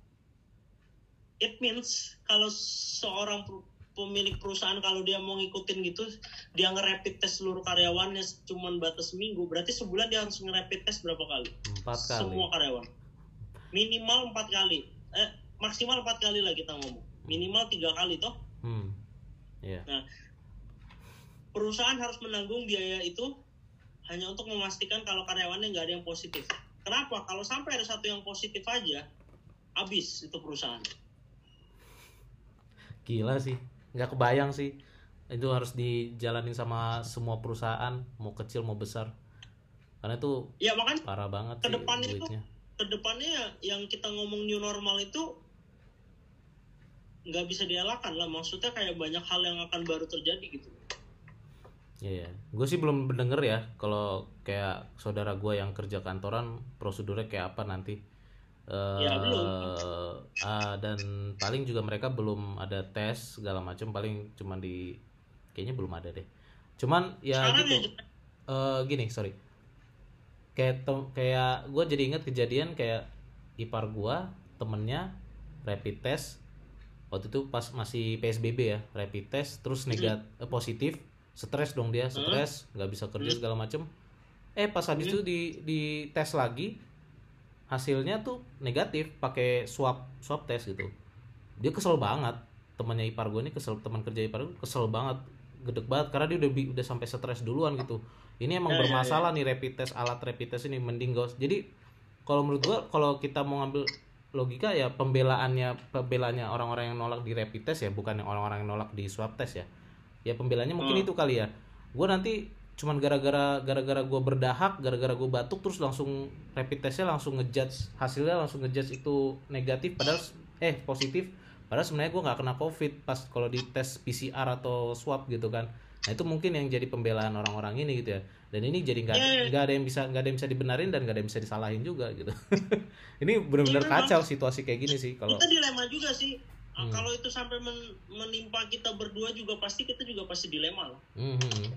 Speaker 2: it means kalau seorang pemilik perusahaan kalau dia mau ngikutin gitu dia nge-rapid test seluruh karyawannya cuman batas seminggu berarti sebulan dia harus nge-rapid test berapa kali
Speaker 1: Empat kali.
Speaker 2: semua karyawan minimal empat kali eh maksimal empat kali lah kita ngomong minimal tiga kali toh
Speaker 1: Hmm. Iya.
Speaker 2: perusahaan harus menanggung biaya itu hanya untuk memastikan kalau karyawannya nggak ada yang positif. Kenapa? Kalau sampai ada satu yang positif aja, habis itu perusahaan.
Speaker 1: Gila sih. Nggak kebayang sih. Itu harus dijalanin sama semua perusahaan, mau kecil mau besar. Karena itu
Speaker 2: Ya makanya
Speaker 1: parah banget
Speaker 2: Ke depan itu-.
Speaker 1: Ke
Speaker 2: depannya yang kita ngomong new normal itu nggak bisa dielakkan lah. Maksudnya kayak banyak hal yang akan baru terjadi gitu.
Speaker 1: Iya, gue sih belum mendenger ya kalau kayak saudara gue yang kerja kantoran prosedurnya kayak apa nanti. Eh,
Speaker 2: Ya, belum.
Speaker 1: ah, dan paling juga mereka belum ada tes segala macam paling cuman di kayaknya belum ada deh. Cuman ya
Speaker 2: Sekarang
Speaker 1: gitu.
Speaker 2: ya
Speaker 1: Eh, gini sorry. Kayak tem- kayak gue jadi ingat kejadian kayak ipar gue temennya rapid test. Waktu itu pas masih PSBB ya rapid test terus negat eh, positif. Stres dong dia stres nggak bisa kerja segala macem. Eh pas habis itu di di tes lagi hasilnya tuh negatif pakai swab swab test gitu. Dia kesel banget. Temannya ipar gue ini kesel teman kerja ipar gue kesel banget. Gedek banget karena dia udah udah sampai stres duluan gitu ini emang
Speaker 2: Ya, ya,
Speaker 1: bermasalah nih rapid test alat rapid test ini mending gak usah- jadi kalau menurut gua kalau kita mau ngambil logika ya pembelaannya pembelaannya orang-orang yang nolak di rapid test ya bukan yang orang-orang yang nolak di swab test ya. Ya pembelanya mungkin
Speaker 2: Hmm.
Speaker 1: itu kali ya. Gue nanti cuman gara-gara gara-gara gue berdahak gara-gara gue batuk terus langsung rapid testnya langsung ngejudge hasilnya langsung ngejudge itu negatif padahal eh positif. Padahal sebenarnya gue nggak kena covid pas kalau di tes PCR atau swab gitu kan nah itu mungkin yang jadi pembelaan orang-orang ini gitu ya dan ini jadi nggak
Speaker 2: ya.
Speaker 1: nggak ada yang bisa nggak ada yang bisa dibenarin dan nggak ada yang bisa disalahin juga gitu ini benar-benar
Speaker 2: Ya, memang.
Speaker 1: kacau situasi kayak gini sih kalau
Speaker 2: kita dilema juga sih.
Speaker 1: Hmm.
Speaker 2: Kalau itu sampai men- menimpa kita berdua juga pasti kita juga pasti dilema lah.
Speaker 1: Hmm, hmm, hmm.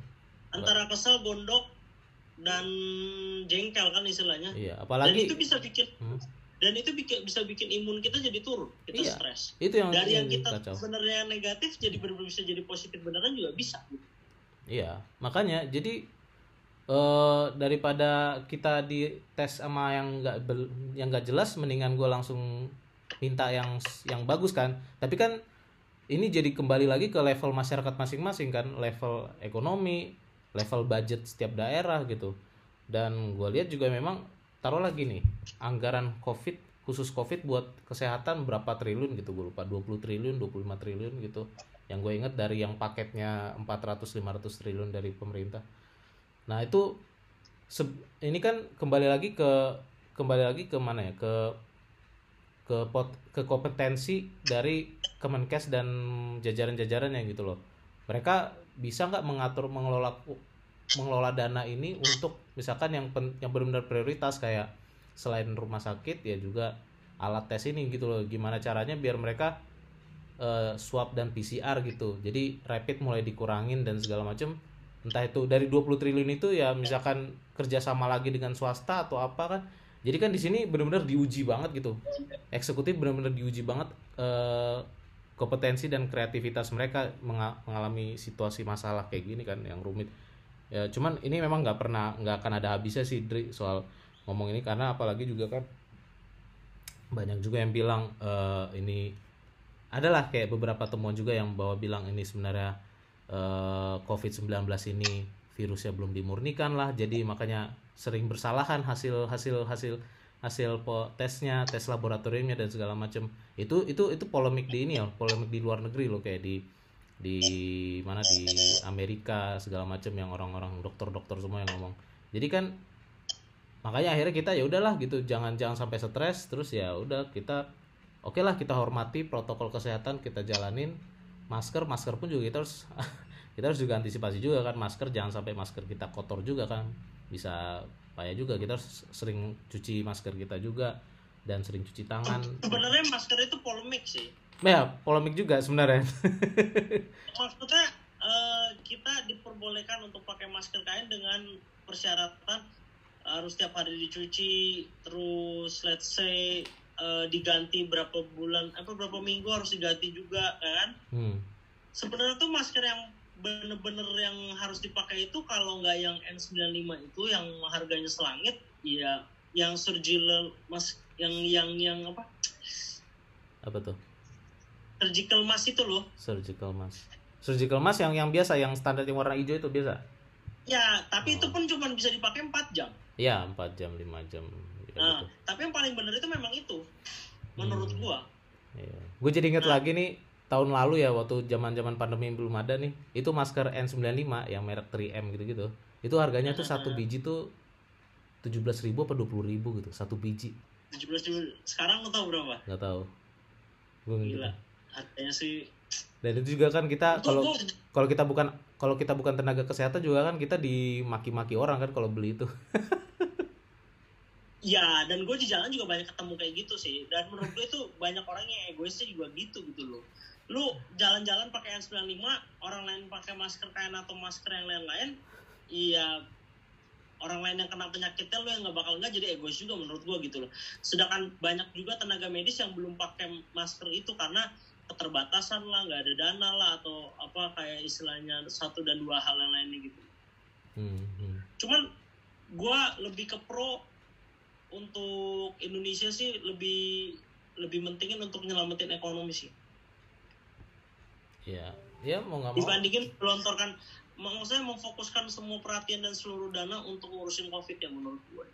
Speaker 2: Antara kesel, gondok, dan jengkel kan istilahnya.
Speaker 1: iya
Speaker 2: dan
Speaker 1: apalagi
Speaker 2: itu bisa bikin
Speaker 1: Hmm.
Speaker 2: dan itu bikin bisa bikin imun kita jadi turun kita
Speaker 1: Iya.
Speaker 2: stres
Speaker 1: itu yang
Speaker 2: dari yang
Speaker 1: yang
Speaker 2: kita
Speaker 1: kacau
Speaker 2: sebenarnya negatif jadi benar bisa jadi positif beneran juga bisa
Speaker 1: Iya, makanya jadi eh daripada kita di tes sama yang nggak bel- yang nggak jelas, mendingan gue langsung minta yang yang bagus kan. Tapi kan ini jadi kembali lagi ke level masyarakat masing-masing kan, level ekonomi, level budget setiap daerah gitu. Dan gue lihat juga memang taruh lagi nih anggaran covid khusus covid buat kesehatan berapa triliun gitu gue lupa 20 triliun 25 triliun gitu yang gue inget dari yang paketnya 400-500 triliun dari pemerintah. Nah itu ini kan kembali lagi ke kembali lagi ke mana ya? Ke ke pot, ke kompetensi dari Kemenkes dan jajaran-jajarannya gitu loh. Mereka bisa nggak mengatur mengelola mengelola dana ini untuk misalkan yang pen- yang benar-benar prioritas kayak selain rumah sakit ya juga alat tes ini gitu loh. Gimana caranya biar mereka eh, swab dan PCR gitu jadi rapid mulai dikurangin dan segala macam entah itu dari 20 triliun itu ya misalkan kerjasama lagi dengan swasta atau apa kan Jadi kan di sini benar-benar diuji banget gitu. Eksekutif benar-benar diuji banget eh, kompetensi dan kreativitas mereka menga- mengalami situasi masalah kayak gini kan yang rumit. Ya cuman ini memang nggak pernah nggak akan ada habisnya sih Dri soal ngomong ini karena apalagi juga kan banyak juga yang bilang eh, ini adalah kayak beberapa temuan juga yang bawa bilang ini sebenarnya eh, COVID-19 ini virusnya belum dimurnikan lah. Jadi makanya sering bersalahan hasil hasil hasil hasil tesnya tes laboratoriumnya dan segala macam itu itu itu polemik di ini ya polemik di luar negeri loh kayak di di mana di Amerika segala macam yang orang-orang dokter-dokter semua yang ngomong. Jadi kan makanya akhirnya kita ya udahlah gitu jangan jangan sampai stres terus ya udah kita oke lah kita hormati protokol kesehatan kita jalanin. Masker masker pun juga kita harus kita harus juga antisipasi juga kan. Masker jangan sampai masker kita kotor juga kan. Bisa payah juga kita harus sering cuci masker kita juga dan sering cuci tangan.
Speaker 2: Sebenarnya masker itu polemik sih.
Speaker 1: ya polemik juga sebenarnya.
Speaker 2: Maksudnya eh, kita diperbolehkan untuk pakai masker kain dengan persyaratan harus tiap hari dicuci, terus let's say eh, diganti berapa bulan, apa berapa minggu harus diganti juga kan?
Speaker 1: hmm.
Speaker 2: Sebenarnya tuh masker yang bener-bener yang harus dipakai itu kalau nggak yang N95 itu yang harganya selangit, ya yang surgical mas yang yang yang apa
Speaker 1: apa tuh
Speaker 2: surgical mask itu loh
Speaker 1: surgical mask surgical mask yang yang biasa yang standar yang warna hijau itu biasa
Speaker 2: Ya, tapi itu
Speaker 1: Oh.
Speaker 2: pun cuma bisa dipakai 4 jam.
Speaker 1: ya 4 jam 5 jam ya
Speaker 2: Nah,
Speaker 1: gitu.
Speaker 2: tapi yang paling benar itu memang itu. Menurut
Speaker 1: Hmm.
Speaker 2: gua.
Speaker 1: Gue jadi inget
Speaker 2: Nah.
Speaker 1: lagi nih tahun lalu ya waktu zaman-zaman pandemi belum ada nih. Itu masker N95 yang merek 3M gitu-gitu. Itu harganya tuh satu biji tuh 17.000 ribu apa 20.000 ribu gitu satu biji
Speaker 2: 17 ribu. Sekarang lu tahu berapa?
Speaker 1: nggak tahu gue
Speaker 2: Gila. Harganya sih
Speaker 1: dan itu juga kan kita kalau
Speaker 2: gua-
Speaker 1: kalau kita bukan kalau kita bukan tenaga kesehatan juga kan kita dimaki-maki orang kan kalau beli itu
Speaker 2: Ya, dan gue di jalan juga banyak ketemu kayak gitu sih. Dan menurut gue itu banyak orang yang egoisnya juga gitu gitu loh. Lu jalan-jalan pakai N95, orang lain pakai masker kain atau masker yang lain-lain, iya orang lain yang kena penyakitnya lu yang nggak bakal nggak jadi egois juga menurut gue gitu loh. Sedangkan banyak juga tenaga medis yang belum pakai masker itu karena keterbatasan lah, nggak ada dana lah atau apa kayak istilahnya satu dan dua hal yang lainnya gitu.
Speaker 1: hmm, hmm.
Speaker 2: Cuman gue lebih ke pro untuk Indonesia sih lebih lebih mentingin untuk nyelamatin ekonomi sih.
Speaker 1: Ya ya mau nggak mau.
Speaker 2: Dibandingin melontorkan maksudnya memfokuskan semua perhatian dan seluruh dana untuk ngurusin covid ya menurut gue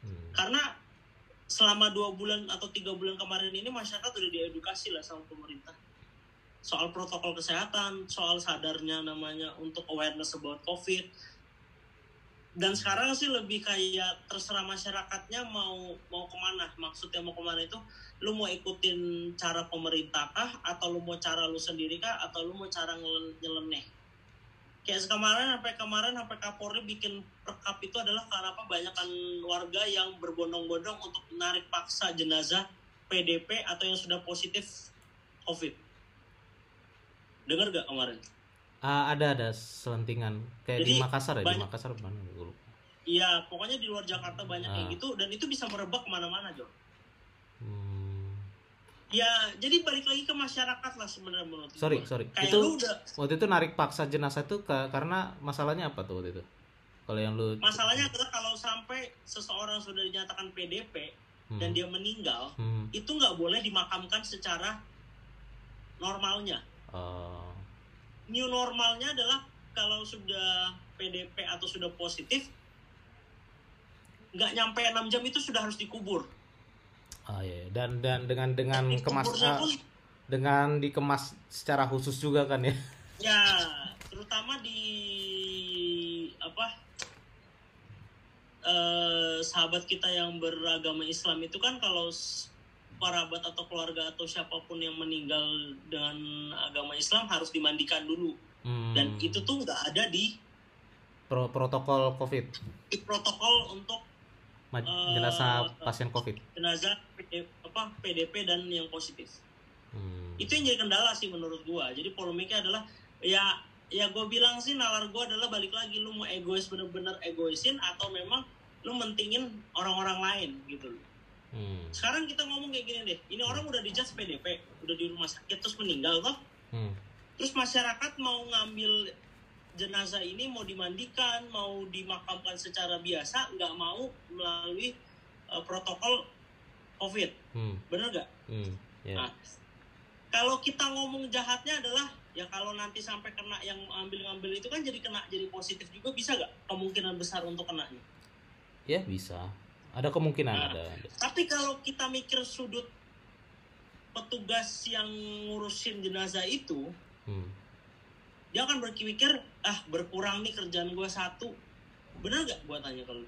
Speaker 1: Hmm,
Speaker 2: karena selama dua bulan atau tiga bulan kemarin ini masyarakat udah diedukasi lah sama pemerintah. Soal protokol kesehatan soal sadarnya namanya untuk awareness about covid dan sekarang sih lebih kayak terserah masyarakatnya mau mau ke mana. Maksudnya mau ke mana itu lu mau ikutin cara pemerintah kah? Atau lu mau cara lu sendiri kah? Atau lu mau cara nyeleneh? Kayak kemarin sampai kemarin sampai Kapolri bikin perkap itu adalah karena apa? Banyakan warga yang berbondong-bondong untuk menarik paksa jenazah PDP atau yang sudah positif COVID. Dengar gak kemarin?
Speaker 1: Ah, ada ada selentingan. Kayak di
Speaker 2: Jadi,
Speaker 1: Makassar ya? Di Makassar mana
Speaker 2: Iya, pokoknya di luar Jakarta banyak kayak
Speaker 1: Ah.
Speaker 2: gitu dan itu bisa merebak ke mana-mana, Jo.
Speaker 1: Hmm,
Speaker 2: Ya, jadi balik lagi ke masyarakat lah sebenarnya menurut
Speaker 1: sorry
Speaker 2: gua.
Speaker 1: sorry
Speaker 2: Kayak
Speaker 1: itu
Speaker 2: lu udah
Speaker 1: waktu itu narik paksa jenazah itu ka- karena masalahnya apa tuh waktu itu kalau yang lu
Speaker 2: masalahnya adalah kalau sampai seseorang sudah dinyatakan PDP
Speaker 1: Hmm,
Speaker 2: dan dia meninggal,
Speaker 1: hmm,
Speaker 2: itu nggak boleh dimakamkan secara normalnya.
Speaker 1: oh,
Speaker 2: New normalnya adalah kalau sudah PDP atau sudah positif, nggak nyampe 6 jam itu sudah harus dikubur.
Speaker 1: ah, iya. dan dan dengan dengan
Speaker 2: Teknik
Speaker 1: kemas ah,
Speaker 2: pun
Speaker 1: dengan dikemas secara khusus juga kan ya
Speaker 2: ya terutama di apa eh, sahabat kita yang beragama Islam itu kan kalau s- parabat atau keluarga atau siapa pun yang meninggal dengan agama Islam harus dimandikan dulu
Speaker 1: Hmm,
Speaker 2: dan itu tuh nggak ada di,
Speaker 1: pro- protokol covid
Speaker 2: di protokol untuk Eh,
Speaker 1: jenazah pasien covid.
Speaker 2: jenazah apa PDP dan yang positif.
Speaker 1: Hmm,
Speaker 2: itu yang jadi kendala sih menurut gua. Jadi polemiknya adalah ya ya gue bilang sih nalar gua adalah balik lagi lu mau egois bener-bener egoisin atau memang lu mentingin orang-orang lain gitu loh.
Speaker 1: Hmm.
Speaker 2: sekarang kita ngomong kayak gini deh. Ini orang udah dijudge PDP udah di rumah sakit terus meninggal toh.
Speaker 1: Hmm.
Speaker 2: terus masyarakat mau ngambil jenazah ini mau dimandikan mau dimakamkan secara biasa nggak mau melalui uh, protokol covid
Speaker 1: Hmm.
Speaker 2: bener nggak
Speaker 1: Hmm. Ya.
Speaker 2: Nah, kalau kita ngomong jahatnya adalah ya kalau nanti sampai kena yang ambil-ngambil itu kan jadi kena jadi positif juga bisa nggak kemungkinan besar untuk kenanya
Speaker 1: Ya bisa. Ada kemungkinan
Speaker 2: Nah.
Speaker 1: ada. ada.
Speaker 2: tapi kalau kita mikir sudut petugas yang ngurusin jenazah itu
Speaker 1: Hmm.
Speaker 2: dia akan berpikir ah berkurang nih kerjaan gue satu bener nggak gue tanya kalau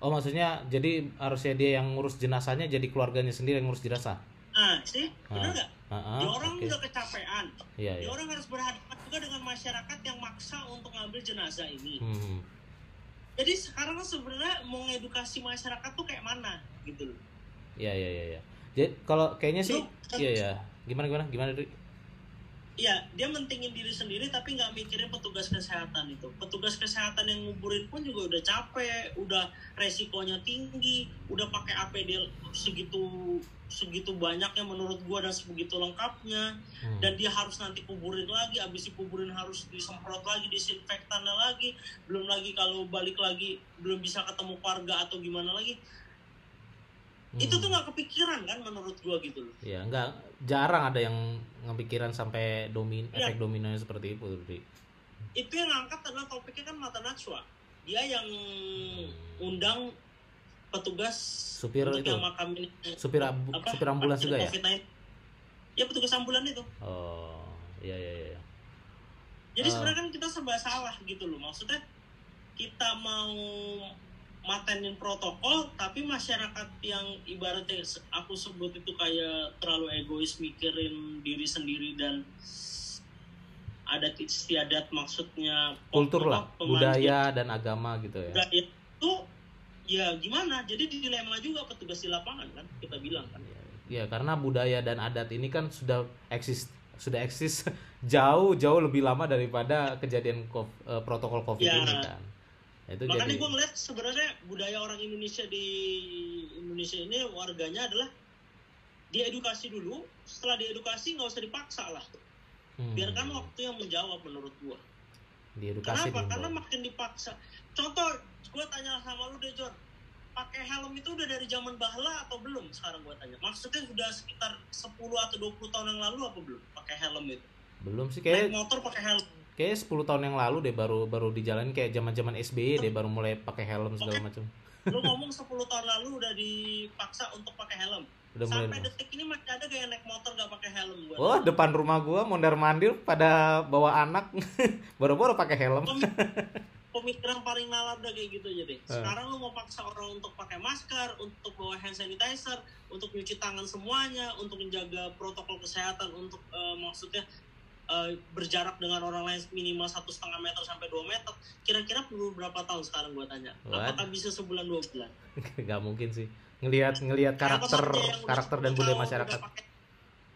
Speaker 1: Oh maksudnya jadi harusnya dia yang ngurus jenazahnya jadi keluarganya sendiri yang ngurus jenazah.
Speaker 2: ah sih bener
Speaker 1: Ah.
Speaker 2: nggak
Speaker 1: Ah,
Speaker 2: dia orang
Speaker 1: oke.
Speaker 2: udah kecapean
Speaker 1: Iya
Speaker 2: dia
Speaker 1: iya.
Speaker 2: orang harus berhadapan juga dengan masyarakat yang maksa untuk ngambil jenazah ini
Speaker 1: Hmm.
Speaker 2: jadi sekarang sebenarnya mau ngedukasi masyarakat tuh kayak mana gitu loh
Speaker 1: Iya iya iya. iya. Jadi kalau kayaknya sih,
Speaker 2: Lu-
Speaker 1: iya iya. Gimana gimana gimana Dri?
Speaker 2: Iya, dia mentingin diri sendiri tapi nggak mikirin petugas kesehatan itu. Petugas kesehatan yang nguburin pun juga udah capek, udah resikonya tinggi, udah pakai APD segitu segitu banyaknya menurut gua dan sebegitu lengkapnya
Speaker 1: Hmm.
Speaker 2: dan dia harus nanti kuburin lagi, habis dikuburin harus disemprot lagi, disinfektannya lagi, belum lagi kalau balik lagi belum bisa ketemu keluarga atau gimana lagi.
Speaker 1: Hmm.
Speaker 2: Itu tuh nggak kepikiran kan menurut gua gitu loh.
Speaker 1: Ya enggak jarang ada yang ngepikiran sampai domin
Speaker 2: Iya.
Speaker 1: efek dominonya seperti itu Dri.
Speaker 2: itu yang ngangkat adalah topiknya kan mata najwa dia yang undang petugas
Speaker 1: Supir itu.
Speaker 2: yang makamin
Speaker 1: Supir ambu-
Speaker 2: apa,
Speaker 1: supir ambulans juga ya?
Speaker 2: COVID-19. ya petugas ambulan itu
Speaker 1: Oh, iya iya iya.
Speaker 2: jadi
Speaker 1: Ah.
Speaker 2: sebenarnya kan kita serba salah gitu loh maksudnya kita mau matenin protokol tapi masyarakat yang ibaratnya aku sebut itu kayak terlalu egois mikirin diri sendiri dan adat istiadat maksudnya
Speaker 1: Kultur lah, budaya dan agama gitu ya.
Speaker 2: budaya itu ya gimana jadi dilema juga petugas di lapangan kan kita bilang kan
Speaker 1: Ya karena budaya dan adat ini kan sudah eksis sudah eksis jauh jauh lebih lama daripada kejadian eh, protokol covid
Speaker 2: Ya.
Speaker 1: ini kan. Itu
Speaker 2: makanya
Speaker 1: jadi
Speaker 2: gue ngeliat sebenarnya budaya orang Indonesia di Indonesia ini warganya adalah diedukasi dulu. Setelah diedukasi nggak usah dipaksa lah.
Speaker 1: Hmm,
Speaker 2: biarkan waktu yang menjawab menurut gua.
Speaker 1: Diedukasi
Speaker 2: kenapa?
Speaker 1: dulu.
Speaker 2: karena makin dipaksa. Contoh gue tanya sama lu deh Jor. Pakai helm itu udah dari zaman bahla atau belum? Sekarang gue tanya. Maksudnya sudah sekitar 10 atau 20 tahun yang lalu apa belum pakai helm itu?
Speaker 1: Belum sih
Speaker 2: naik
Speaker 1: kayak
Speaker 2: motor pakai helm
Speaker 1: kayak 10 tahun yang lalu deh baru baru dijalanin kayak zaman-zaman SBY deh baru mulai pakai helm segala macam.
Speaker 2: lu ngomong 10 tahun lalu udah dipaksa untuk pakai helm
Speaker 1: Udah mulai.
Speaker 2: sampai detik ini masih ada yang naik motor gak pakai helm gua
Speaker 1: Oh, depan rumah gua mondar mandir pada bawa anak baru-baru pakai helm.
Speaker 2: pemikiran paling nalar udah kayak gitu aja deh.
Speaker 1: Eh.
Speaker 2: Sekarang lu mau paksa orang untuk pakai masker, untuk bawa hand sanitizer, untuk nyuci tangan semuanya, untuk menjaga protokol kesehatan, untuk eh, maksudnya eh, berjarak dengan orang lain minimal satu setengah meter sampai 2 meter. Kira-kira perlu berapa tahun sekarang gua tanya?
Speaker 1: What?
Speaker 2: Apakah bisa sebulan dua bulan?
Speaker 1: Gak mungkin sih. Ngelihat ngelihat karakter karakter
Speaker 2: 10
Speaker 1: dan budaya masyarakat.
Speaker 2: pakai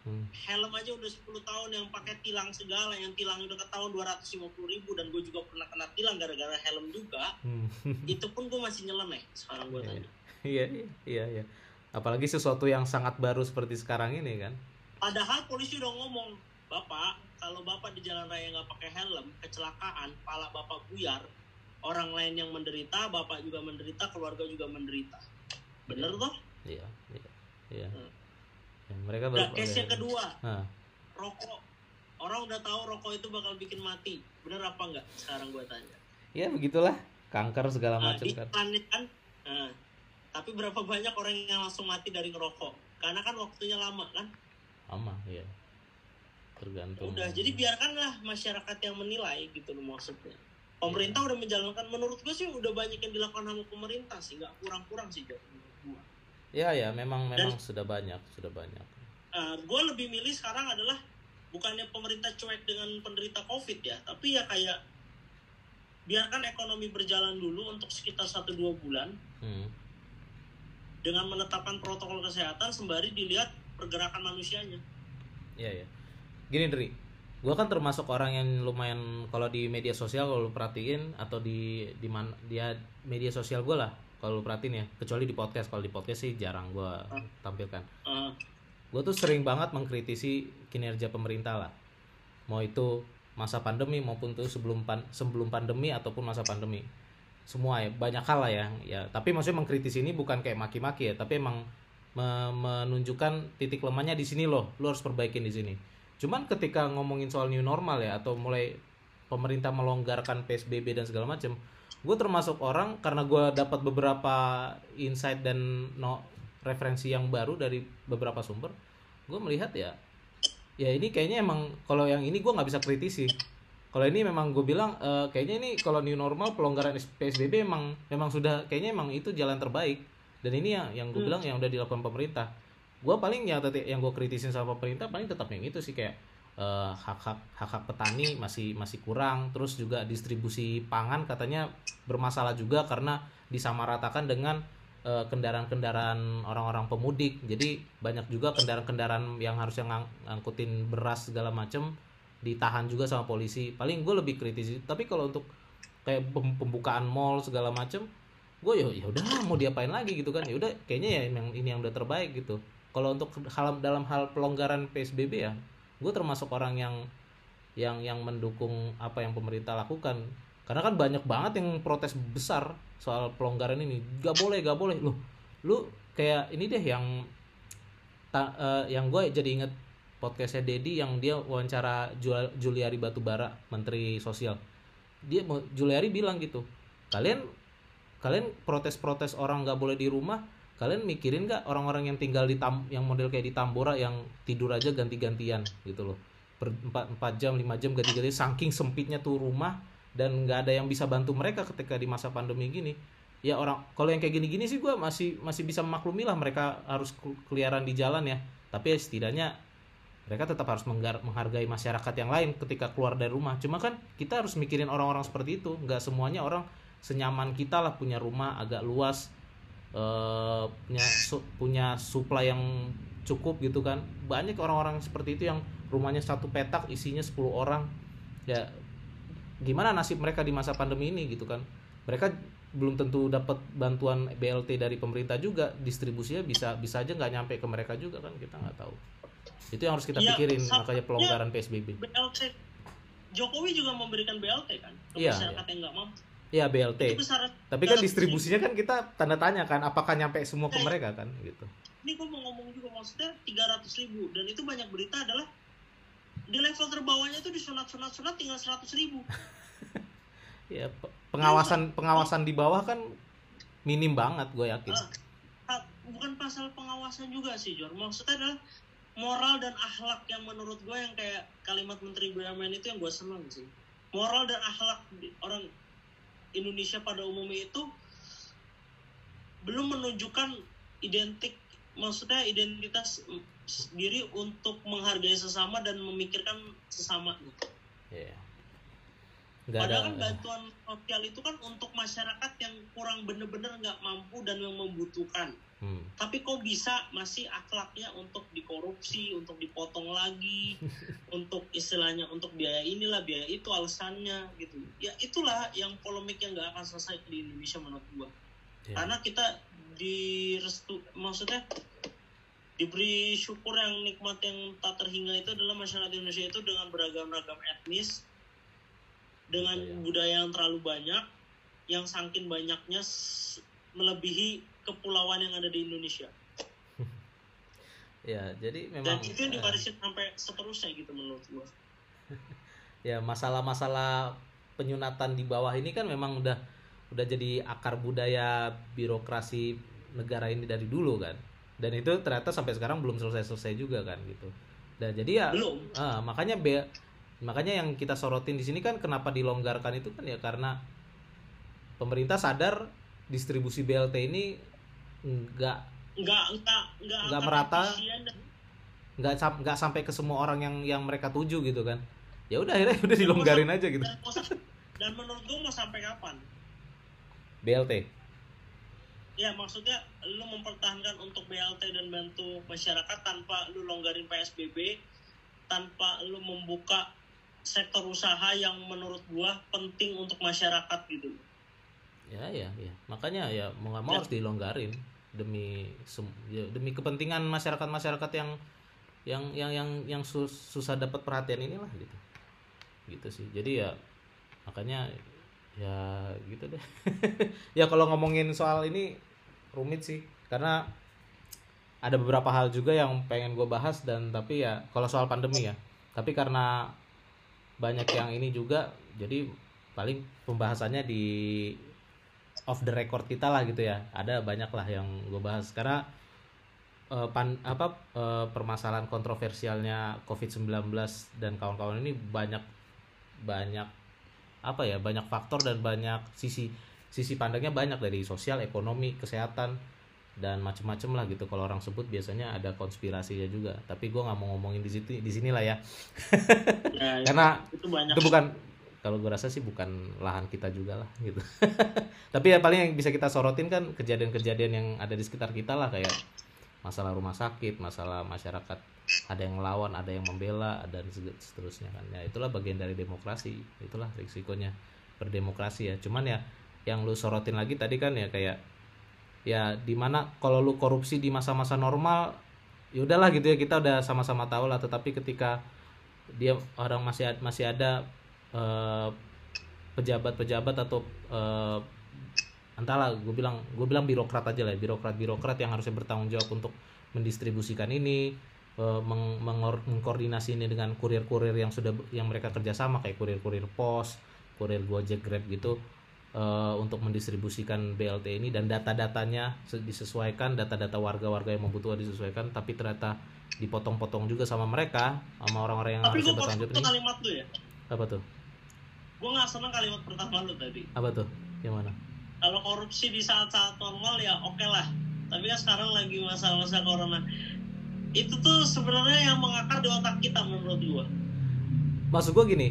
Speaker 1: Hmm.
Speaker 2: helm aja udah 10 tahun yang pakai tilang segala, yang tilang udah ketahuan 250 ribu dan gue juga pernah kena tilang gara-gara helm juga.
Speaker 1: Hmm.
Speaker 2: itu pun gue masih nyeleneh sekarang gue
Speaker 1: Iya.
Speaker 2: tanya.
Speaker 1: Iya, iya, iya, iya. Apalagi sesuatu yang sangat baru seperti sekarang ini kan.
Speaker 2: Padahal polisi udah ngomong, bapak kalau bapak di jalan raya nggak pakai helm, kecelakaan, pala bapak buyar, orang lain yang menderita, bapak juga menderita, keluarga juga menderita. Bener toh?
Speaker 1: Iya, iya. Iya.
Speaker 2: Hmm.
Speaker 1: Ya, mereka
Speaker 2: Nah,
Speaker 1: baru
Speaker 2: case yang kedua,
Speaker 1: Nah,
Speaker 2: rokok. Orang udah tahu rokok itu bakal bikin mati. Bener apa enggak? Sekarang gue tanya.
Speaker 1: ya begitulah kanker segala
Speaker 2: Nah,
Speaker 1: macam kan.
Speaker 2: kan, nah, tapi berapa banyak orang yang langsung mati dari ngerokok? Karena kan waktunya lama kan?
Speaker 1: Sama, iya. Tergantung.
Speaker 2: udah jadi biarkanlah masyarakat yang menilai gitu loh maksudnya pemerintah udah menjalankan menurut gue sih udah banyak yang dilakukan sama pemerintah sih nggak kurang-kurang sih menurut gue
Speaker 1: Ya, ya, memang memang sudah banyak, sudah banyak.
Speaker 2: gue lebih milih sekarang adalah bukannya pemerintah cuek dengan penderita covid ya tapi ya kayak biarkan ekonomi berjalan dulu untuk sekitar 1-2 bulan
Speaker 1: Hmm.
Speaker 2: dengan menetapkan protokol kesehatan sembari dilihat pergerakan manusianya
Speaker 1: Iya, ya. Gini, Dri. Gua kan termasuk orang yang lumayan kalau di media sosial kalau lu perhatiin atau di di mana dia media sosial gua lah kalau lu perhatiin ya. Kecuali di podcast. Kalau di podcast sih jarang gue tampilkan.
Speaker 2: Ah,
Speaker 1: gue tuh sering banget mengkritisi kinerja pemerintah lah. Mau itu masa pandemi maupun tuh sebelum pan sebelum pandemi ataupun masa pandemi. Semua ya banyak hal lah ya ya. Tapi maksudnya mengkritisi ini bukan kayak maki-maki ya tapi emang me- menunjukkan titik lemahnya di sini loh. Lo harus perbaikin di sini cuman ketika ngomongin soal new normal ya atau mulai pemerintah melonggarkan psbb dan segala macam gue termasuk orang karena gue dapat beberapa insight dan no referensi yang baru dari beberapa sumber gue melihat ya ya ini kayaknya emang kalau yang ini gue nggak bisa kritisi. Kalau ini memang gue bilang eh, kayaknya ini kalau new normal pelonggaran psbb emang memang sudah kayaknya emang itu jalan terbaik. Dan ini yang yang gue bilang yang udah dilakukan pemerintah gue paling yang tadi yang gue kritisin sama pemerintah paling tetap yang itu sih kayak eh, hak-hak hak-hak petani masih masih kurang. Terus juga distribusi pangan katanya bermasalah juga karena disamaratakan dengan eh, kendaraan-kendaraan orang-orang pemudik. Jadi banyak juga kendaraan-kendaraan yang harusnya ngang- ngangkutin beras segala macem ditahan juga sama polisi. Paling gue lebih kritis tapi kalau untuk kayak pem- pembukaan mall segala macem gue ya ya udah mau diapain lagi gitu kan. Ya udah kayaknya ya ini yang udah terbaik gitu kalau untuk hal dalam hal pelonggaran psbb ya gue termasuk orang yang yang yang mendukung apa yang pemerintah lakukan. Karena kan banyak banget yang protes besar soal pelonggaran ini. Gak boleh gak boleh. Loh lu kayak ini deh yang ta- eh, yang gue jadi inget podcastnya Dedi yang dia wawancara Jul- Juliari Batubara Menteri Sosial. Dia Juliari bilang gitu kalian kalian protes-protes orang nggak boleh di rumah kalian mikirin nggak orang-orang yang tinggal di tam yang model kayak di Tambora yang tidur aja ganti-gantian gitu loh. Per 4, 4 jam 5 jam ganti-gantian saking sempitnya tuh rumah dan nggak ada yang bisa bantu mereka ketika di masa pandemi gini. Ya orang kalau yang kayak gini-gini sih gue masih masih bisa maklumi lah mereka harus ke- keliaran di jalan ya. Tapi ya setidaknya mereka tetap harus menghargai masyarakat yang lain ketika keluar dari rumah. Cuma kan kita harus mikirin orang-orang seperti itu. Nggak semuanya orang senyaman kita lah punya rumah agak luas eh, punya su- punya supply yang cukup gitu kan. Banyak orang-orang seperti itu yang rumahnya satu petak isinya 10 orang. Ya gimana nasib mereka di masa pandemi ini gitu kan? Mereka belum tentu dapat bantuan BLT dari pemerintah juga. Distribusinya bisa bisa aja nggak nyampe ke mereka juga kan? Kita nggak tahu. Itu yang harus kita
Speaker 2: Iya,
Speaker 1: pikirin makanya pelonggaran PSBB
Speaker 2: BLT Jokowi juga memberikan BLT kan ke
Speaker 1: Iya,
Speaker 2: masyarakat yang nggak mampu
Speaker 1: ya BLT tapi kan distribusinya kan kita tanda tanya kan apakah nyampe semua ke mereka kan gitu.
Speaker 2: Ini gue mau ngomong juga maksudnya 300 ribu. Dan itu banyak berita adalah di level terbawahnya itu disunat sunat sunat tinggal 100 ribu.
Speaker 1: Ya pe- pengawasan pengawasan di bawah kan minim banget gue yakin.
Speaker 2: Ah, ah, bukan pasal pengawasan juga sih Jor. Maksudnya adalah moral dan akhlak yang menurut gue yang kayak kalimat Menteri BUMN itu yang gue senang sih. Moral dan akhlak orang Indonesia pada umumnya itu belum menunjukkan identik maksudnya identitas diri untuk menghargai sesama dan memikirkan sesama
Speaker 1: nggak ada.
Speaker 2: Padahal kan bantuan sosial itu kan untuk masyarakat yang kurang bener-bener nggak mampu dan yang membutuhkan.
Speaker 1: Hmm.
Speaker 2: Tapi kok bisa masih akhlaknya untuk dikorupsi, untuk dipotong lagi, untuk istilahnya untuk biaya inilah biaya itu alasannya gitu. Ya itulah yang polemik yang nggak akan selesai di Indonesia menurut gua.
Speaker 1: Ya.
Speaker 2: Karena kita di restu maksudnya diberi syukur yang nikmat yang tak terhingga itu adalah masyarakat Indonesia itu dengan beragam-ragam etnis dengan
Speaker 1: Budaya.
Speaker 2: budaya yang terlalu banyak yang saking banyaknya melebihi kepulauan yang ada di Indonesia.
Speaker 1: Ya jadi
Speaker 2: dan
Speaker 1: memang
Speaker 2: itu yang
Speaker 1: eh,
Speaker 2: diwarisin sampai seterusnya gitu menurut gua.
Speaker 1: Ya masalah-masalah penyunatan di bawah ini kan memang udah udah jadi akar budaya birokrasi negara ini dari dulu kan. Dan itu ternyata sampai sekarang belum selesai-selesai juga kan gitu. Dan jadi ya
Speaker 2: belum.
Speaker 1: ah, makanya be makanya yang kita sorotin di sini kan kenapa dilonggarkan itu kan ya karena pemerintah sadar distribusi BLT ini nggak
Speaker 2: nggak nggak nggak
Speaker 1: merata. nggak nggak sampai ke semua orang yang yang mereka tuju gitu kan ya udah akhirnya udah dilonggarin aja gitu
Speaker 2: dan, dan menurut gua mau sampai kapan
Speaker 1: BLT
Speaker 2: Ya maksudnya lu mempertahankan untuk BLT dan bantu masyarakat tanpa lu longgarin PSBB, tanpa lu membuka sektor usaha yang menurut gua penting untuk masyarakat gitu.
Speaker 1: Ya ya ya. Makanya ya mau nggak mau
Speaker 2: Ya.
Speaker 1: harus dilonggarin demi ya, demi kepentingan masyarakat masyarakat yang yang yang yang yang sus- susah dapat perhatian inilah gitu. Gitu sih. Jadi ya makanya ya gitu deh. Ya kalau ngomongin soal ini rumit sih. Karena ada beberapa hal juga yang pengen gue bahas dan tapi ya kalau soal pandemi ya. Tapi karena banyak yang ini juga jadi paling pembahasannya di off the record kita lah gitu ya. Ada banyak lah yang gue bahas. Karena eh, pan apa eh, permasalahan kontroversialnya COVID-19 dan kawan-kawan ini banyak banyak apa ya banyak faktor dan banyak sisi sisi pandangnya banyak dari sosial ekonomi kesehatan dan macem-macem lah gitu. Kalau orang sebut biasanya ada konspirasinya juga. Tapi gue nggak mau ngomongin di situ di sini lah ya.
Speaker 2: Ya,
Speaker 1: karena
Speaker 2: itu banyak.
Speaker 1: itu bukan kalau gue rasa sih bukan lahan kita juga lah gitu. Tapi ya paling yang bisa kita sorotin kan kejadian-kejadian yang ada di sekitar kita lah kayak masalah rumah sakit masalah masyarakat ada yang melawan ada yang membela dan seterusnya kan. Ya itulah bagian dari demokrasi. Itulah risikonya berdemokrasi ya. Cuman ya yang lu sorotin lagi tadi kan ya kayak ya di mana kalau lu korupsi di masa-masa normal ya udahlah gitu ya kita udah sama-sama tahu lah. Tetapi ketika dia orang masih masih ada pejabat-pejabat atau eh, entahlah gue bilang gue bilang birokrat aja lah birokrat birokrat yang harusnya bertanggung jawab untuk mendistribusikan ini eh, meng- mengor- mengkoordinasi ini dengan kurir-kurir yang sudah yang mereka kerjasama kayak kurir-kurir pos kurir gojek grab gitu eh, untuk mendistribusikan BLT ini. Dan data-datanya se- disesuaikan data-data warga-warga yang membutuhkan disesuaikan tapi ternyata dipotong-potong juga sama mereka sama orang-orang yang
Speaker 2: tapi
Speaker 1: harusnya
Speaker 2: gue
Speaker 1: bertanggung jawab ini.
Speaker 2: Kalimat lu ya?
Speaker 1: Apa tuh
Speaker 2: gue nggak seneng kalimat pertama lu tadi
Speaker 1: apa tuh? Yang mana
Speaker 2: kalau korupsi di saat-saat normal ya oke lah. Tapi kan sekarang lagi masa-masa corona. Itu tuh sebenarnya yang mengakar di otak kita menurut gua.
Speaker 1: Maksud gue gini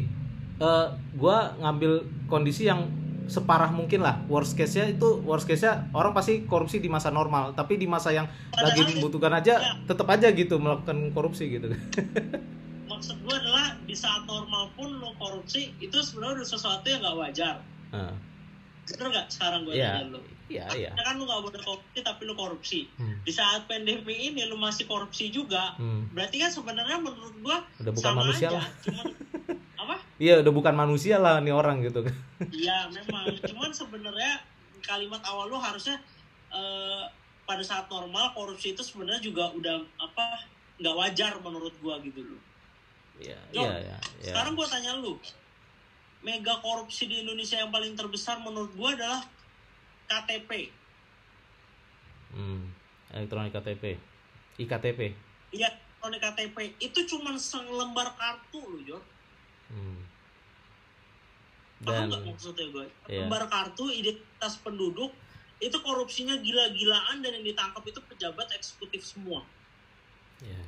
Speaker 1: eh gue ngambil kondisi yang separah mungkin lah. Worst case nya itu worst case nya orang pasti korupsi di masa normal. Tapi di masa yang lagi
Speaker 2: Padahal-
Speaker 1: membutuhkan aja
Speaker 2: Ya.
Speaker 1: tetap aja gitu melakukan korupsi gitu
Speaker 2: maksud gua adalah di saat normal pun lo korupsi itu sebenarnya udah sesuatu yang nggak wajar. Bener nggak sekarang gue
Speaker 1: Iya.
Speaker 2: tanya lo?
Speaker 1: Iya iya.
Speaker 2: Artinya kan lu nggak boleh korupsi tapi lu korupsi.
Speaker 1: Hmm.
Speaker 2: di saat pandemi ini lu masih korupsi juga
Speaker 1: Hmm.
Speaker 2: berarti kan sebenarnya menurut gua
Speaker 1: udah bukan
Speaker 2: sama
Speaker 1: manusia
Speaker 2: aja.
Speaker 1: lah.
Speaker 2: Cuman apa?
Speaker 1: Iya udah bukan manusia lah nih orang gitu
Speaker 2: Iya memang, cuman sebenarnya kalimat awal lu harusnya eh, pada saat normal korupsi itu sebenarnya juga udah apa nggak wajar menurut gua gitu loh.
Speaker 1: Iya iya iya iya.
Speaker 2: Sekarang gua tanya lu, mega korupsi di Indonesia yang paling terbesar menurut gua adalah KTP.
Speaker 1: Hmm. elektronik KTP iktp
Speaker 2: Iya, elektronik KTP itu cuman selembar kartu loh, Jon.
Speaker 1: hmm.
Speaker 2: Paham
Speaker 1: dan
Speaker 2: nggak maksudnya gue?
Speaker 1: Iya.
Speaker 2: Lembar kartu identitas penduduk itu korupsinya gila-gilaan dan yang ditangkap itu pejabat eksekutif semua.
Speaker 1: ya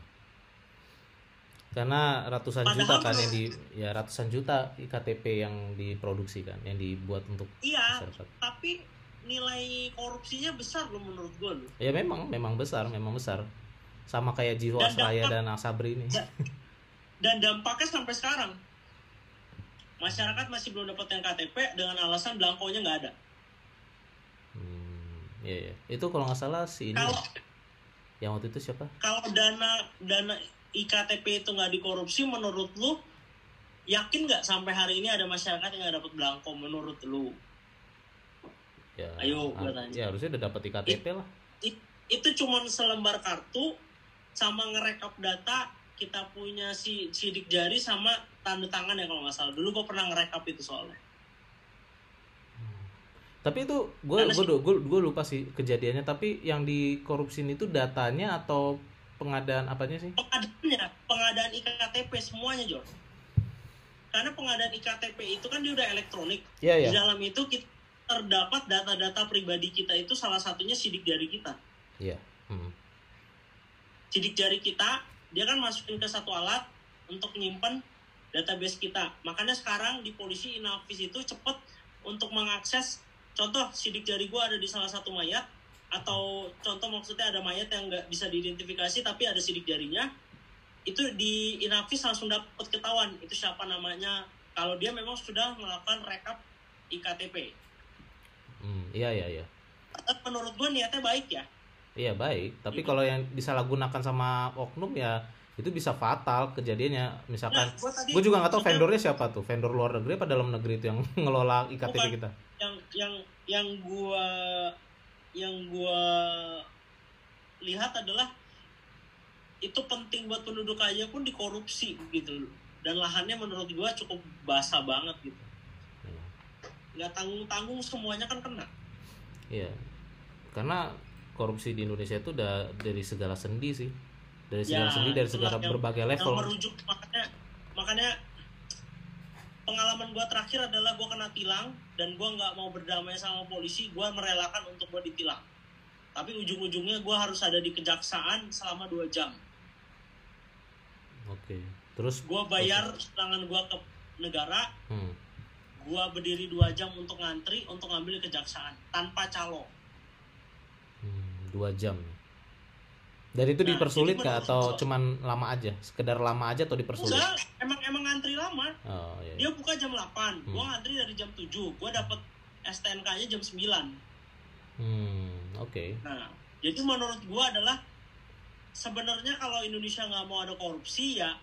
Speaker 1: karena ratusan
Speaker 2: Padahal
Speaker 1: juta kan yang di ya ratusan juta iktp yang diproduksi kan yang dibuat untuk
Speaker 2: Iya,
Speaker 1: masyarakat
Speaker 2: tapi nilai korupsinya besar loh menurut gue loh.
Speaker 1: ya memang memang besar memang besar sama kayak Jiwasraya dan Asabri ini
Speaker 2: Ya. Dan dampaknya sampai sekarang masyarakat masih belum dapat yang KTP dengan alasan belangkonya nggak ada.
Speaker 1: hmm, ya ya itu kalau nggak salah si ini ya,
Speaker 2: Kalau
Speaker 1: yang waktu itu siapa
Speaker 2: kalau dana dana iktp itu nggak dikorupsi, menurut lu yakin nggak sampai hari ini ada masyarakat yang nggak dapat belangko menurut lu?
Speaker 1: ya
Speaker 2: Ayo, tanya.
Speaker 1: ya harusnya udah dapat iktp lah
Speaker 2: I- itu cuman selembar kartu sama ngerekap data kita punya si sidik jari sama tanda tangan ya kalau nggak salah dulu gue pernah ngerekap itu soalnya
Speaker 1: tapi itu gue gue gue gue lupa sih kejadiannya tapi yang dikorupsin itu datanya atau pengadaan apanya sih?
Speaker 2: Pengadaannya pengadaan iktp semuanya Jor karena pengadaan iktp itu kan dia udah elektronik.
Speaker 1: Iya
Speaker 2: di
Speaker 1: ya
Speaker 2: dalam itu kita terdapat data-data pribadi kita itu salah satunya sidik jari kita.
Speaker 1: Iya hmm.
Speaker 2: sidik jari kita dia kan masukin ke satu alat untuk nyimpen database kita. Makanya sekarang di polisi inavis itu cepet untuk mengakses contoh sidik jari gua ada di salah satu mayat atau contoh maksudnya ada mayat yang nggak bisa diidentifikasi tapi ada sidik jarinya itu di inavis langsung dapat ketahuan itu siapa namanya kalau dia memang sudah melakukan rekap iktp
Speaker 1: Hmm, iya iya iya.
Speaker 2: Menurut gua niatnya baik ya
Speaker 1: Iya baik, tapi
Speaker 2: Gitu.
Speaker 1: kalau yang disalahgunakan sama oknum ya itu bisa fatal kejadiannya. Misalkan,
Speaker 2: Nah, gua tadi
Speaker 1: gue juga nggak tahu vendornya siapa tuh, vendor luar negeri apa dalam negeri itu yang ngelola iktp
Speaker 2: Bukan.
Speaker 1: kita.
Speaker 2: yang yang yang gua yang gua lihat adalah itu penting buat penduduk kaya pun dikorupsi gitu. Loh. dan lahannya menurut gua cukup basah banget gitu. Nggak tanggung tanggung semuanya kan kena.
Speaker 1: Iya, karena korupsi di Indonesia itu udah dari segala sendi sih, dari segala
Speaker 2: Ya,
Speaker 1: sendi, dari segala
Speaker 2: yang-
Speaker 1: berbagai
Speaker 2: yang
Speaker 1: level.
Speaker 2: merujuk. Makanya makanya pengalaman gua terakhir adalah gua kena tilang dan gua nggak mau berdamai sama polisi gua merelakan untuk gua ditilang. Tapi ujung-ujungnya gua harus ada di kejaksaan selama dua jam.
Speaker 1: Oke, terus
Speaker 2: gua bayar tangan gua ke negara
Speaker 1: hmm,
Speaker 2: gua berdiri dua jam untuk ngantri untuk ngambil kejaksaan tanpa calo.
Speaker 1: Hmm, dua jam. Dan itu
Speaker 2: Nah,
Speaker 1: dipersulit kah atau
Speaker 2: gua-
Speaker 1: cuman lama aja, sekedar lama aja atau dipersulit?
Speaker 2: enggak emang emang ngantri lama
Speaker 1: Oh iya.
Speaker 2: dia buka jam 8 gua
Speaker 1: Hmm.
Speaker 2: ngantri dari jam 7 gua dapat STNK nya jam 9
Speaker 1: Hmm, oke.
Speaker 2: Nah, jadi menurut gua adalah sebenarnya kalau Indonesia nggak mau ada korupsi ya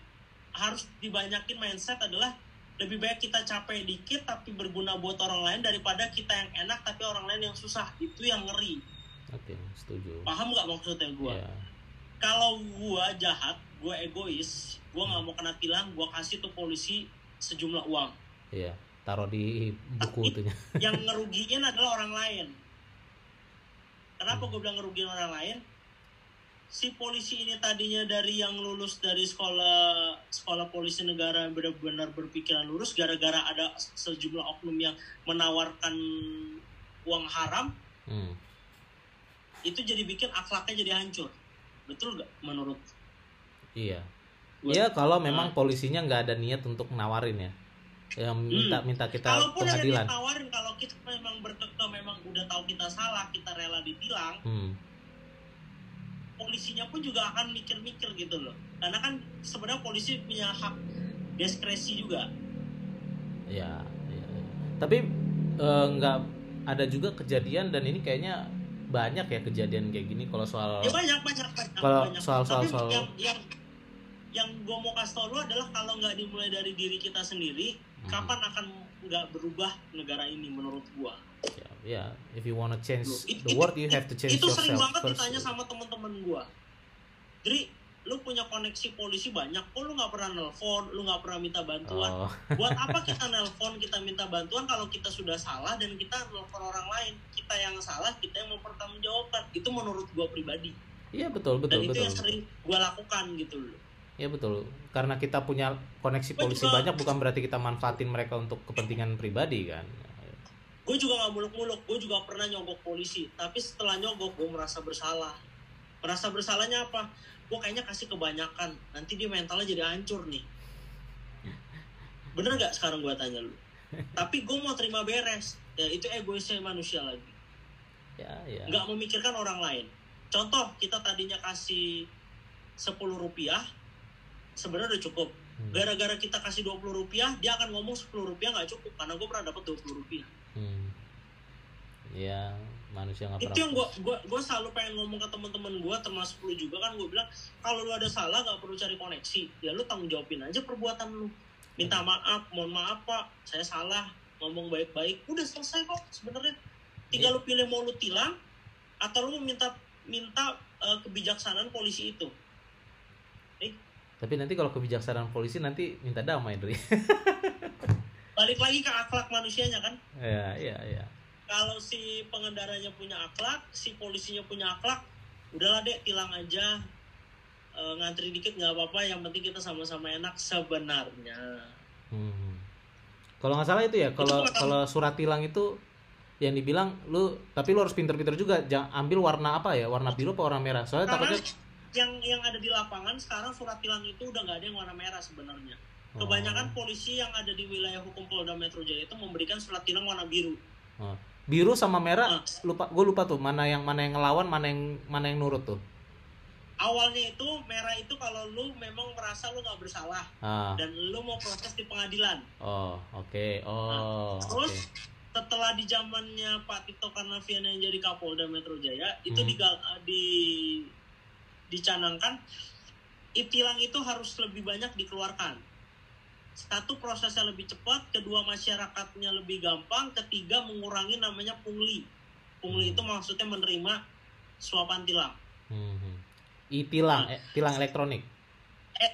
Speaker 2: harus dibanyakin mindset adalah lebih baik kita capek dikit tapi berguna buat orang lain daripada kita yang enak tapi orang lain yang susah itu yang ngeri
Speaker 1: Oke, setuju.
Speaker 2: paham nggak maksudnya gua
Speaker 1: Iya.
Speaker 2: Kalau gua jahat gua egois gua nggak mau kena tilang gua kasih tuh polisi sejumlah uang
Speaker 1: Iya, taruh di buku itunya.
Speaker 2: yang ngerugiin adalah orang lain. Kenapa gue bilang ngerugiin orang lain? Si polisi ini tadinya dari yang lulus dari sekolah sekolah polisi negara yang benar-benar berpikiran lurus gara-gara ada sejumlah oknum yang menawarkan uang haram
Speaker 1: Hmm.
Speaker 2: itu jadi bikin akhlaknya jadi hancur. Betul gak menurut?
Speaker 1: Iya. Iya, kalau memang
Speaker 2: Nah.
Speaker 1: polisinya nggak ada niat untuk nawarin ya. Yang minta minta kita
Speaker 2: Hmm. Kalaupun ada
Speaker 1: pengadilan.
Speaker 2: ditawarin kalau kita memang berkekeh memang udah tahu kita salah, kita rela ditilang,
Speaker 1: Hmm.
Speaker 2: polisinya pun juga akan mikir-mikir gitu loh karena kan sebenarnya polisi punya hak diskresi juga
Speaker 1: Ya, iya. Tapi eh, nggak ada juga kejadian dan ini kayaknya banyak ya kejadian kayak gini kalau soal
Speaker 2: ya banyak banyak banyak
Speaker 1: Kalau
Speaker 2: banyak
Speaker 1: soal- soal-
Speaker 2: tapi
Speaker 1: soal-
Speaker 2: yang yang yang gue mau kasih tau lu adalah kalau nggak dimulai dari diri kita sendiri
Speaker 1: Hmm.
Speaker 2: kapan akan nggak berubah negara ini menurut gua
Speaker 1: ya, ya, if you wanna change
Speaker 2: It-
Speaker 1: the
Speaker 2: it-
Speaker 1: world you have to change
Speaker 2: itu sering
Speaker 1: yourself
Speaker 2: banget
Speaker 1: first.
Speaker 2: ditanya sama teman-teman gua jadi lu punya koneksi polisi banyak kok lu nggak pernah nelpon lu nggak pernah minta bantuan?
Speaker 1: Oh,
Speaker 2: buat apa kita nelpon kita minta bantuan kalau kita sudah salah dan kita nelpon orang lain? Kita yang salah kita yang mempertanggungjawabkan. Itu menurut gua pribadi.
Speaker 1: Iya betul
Speaker 2: dan
Speaker 1: betul
Speaker 2: itu
Speaker 1: betul.
Speaker 2: yang sering gua lakukan gitu loh.
Speaker 1: Iya betul. Karena kita punya koneksi
Speaker 2: Gua
Speaker 1: polisi
Speaker 2: juga-
Speaker 1: banyak bukan berarti kita manfaatin mereka untuk kepentingan pribadi kan.
Speaker 2: gue juga nggak muluk-muluk gue juga pernah nyogok polisi. Tapi setelah nyogok gue merasa bersalah. Merasa bersalahnya apa gue kayaknya kasih kebanyakan. Nanti dia mentalnya jadi hancur nih. Bener gak sekarang gue tanya lu? Tapi gue mau terima beres. Ya itu egoisnya manusia lagi.
Speaker 1: Ya, ya.
Speaker 2: nggak memikirkan orang lain. Contoh kita tadinya kasih 10 rupiah sebenarnya udah cukup.
Speaker 1: Hmm.
Speaker 2: gara-gara kita kasih 20 rupiah dia akan ngomong 10 rupiah nggak cukup karena gue pernah dapat 20 rupiah.
Speaker 1: Hmm. Ya, manusia nggak
Speaker 2: itu
Speaker 1: pernah.
Speaker 2: yang gua gua gua selalu pengen ngomong ke teman-teman gua termasuk lu juga kan gua bilang kalau lu ada salah gak perlu cari koneksi. Ya lu tanggung jawabin aja perbuatan lu. Minta maaf mohon maaf pak. Saya salah ngomong baik-baik. Udah selesai kok sebenarnya. Tinggal lu pilih mau lu tilang atau lu minta minta eh, kebijaksanaan polisi itu.
Speaker 1: Tapi nanti kalau kebijaksanaan polisi nanti minta damai, Dri.
Speaker 2: balik lagi ke akhlak manusianya kan?
Speaker 1: Ya, ya, ya.
Speaker 2: Kalau si pengendaranya punya akhlak si polisinya punya akhlak udahlah dek tilang aja Eh, ngantri dikit nggak apa-apa yang penting kita sama-sama enak sebenarnya
Speaker 1: Hmm. Kalau nggak salah itu ya, kalau kalau surat tilang itu yang dibilang lu tapi lu harus pinter-pinter juga jangan ambil warna apa ya warna biru apa warna merah soalnya
Speaker 2: karena
Speaker 1: takutnya
Speaker 2: yang yang ada di lapangan sekarang surat tilang itu udah nggak ada yang warna merah sebenarnya
Speaker 1: Oh.
Speaker 2: kebanyakan polisi yang ada di wilayah hukum Polda Metro Jaya itu memberikan surat tilang warna biru
Speaker 1: Oh. Biru sama merah
Speaker 2: Ah.
Speaker 1: lupa gue lupa tuh mana yang mana yang ngelawan mana yang mana yang nurut tuh
Speaker 2: awalnya itu merah itu kalau lu memang merasa lu nggak bersalah
Speaker 1: ah
Speaker 2: dan lu mau proses di pengadilan
Speaker 1: oh oke oh
Speaker 2: Nah, terus
Speaker 1: oke
Speaker 2: setelah di zamannya Pak Tito Karnavian yang jadi Kapolda Metro Jaya itu
Speaker 1: Hmm.
Speaker 2: digal- di dicanangkan itilang itu harus lebih banyak dikeluarkan. Satu prosesnya lebih cepat, kedua masyarakatnya lebih gampang, ketiga mengurangi namanya pungli. Pungli
Speaker 1: Hmm.
Speaker 2: itu maksudnya menerima suapan tilang.
Speaker 1: Hmm. hmm. E-tilang, eh, tilang elektronik.
Speaker 2: E,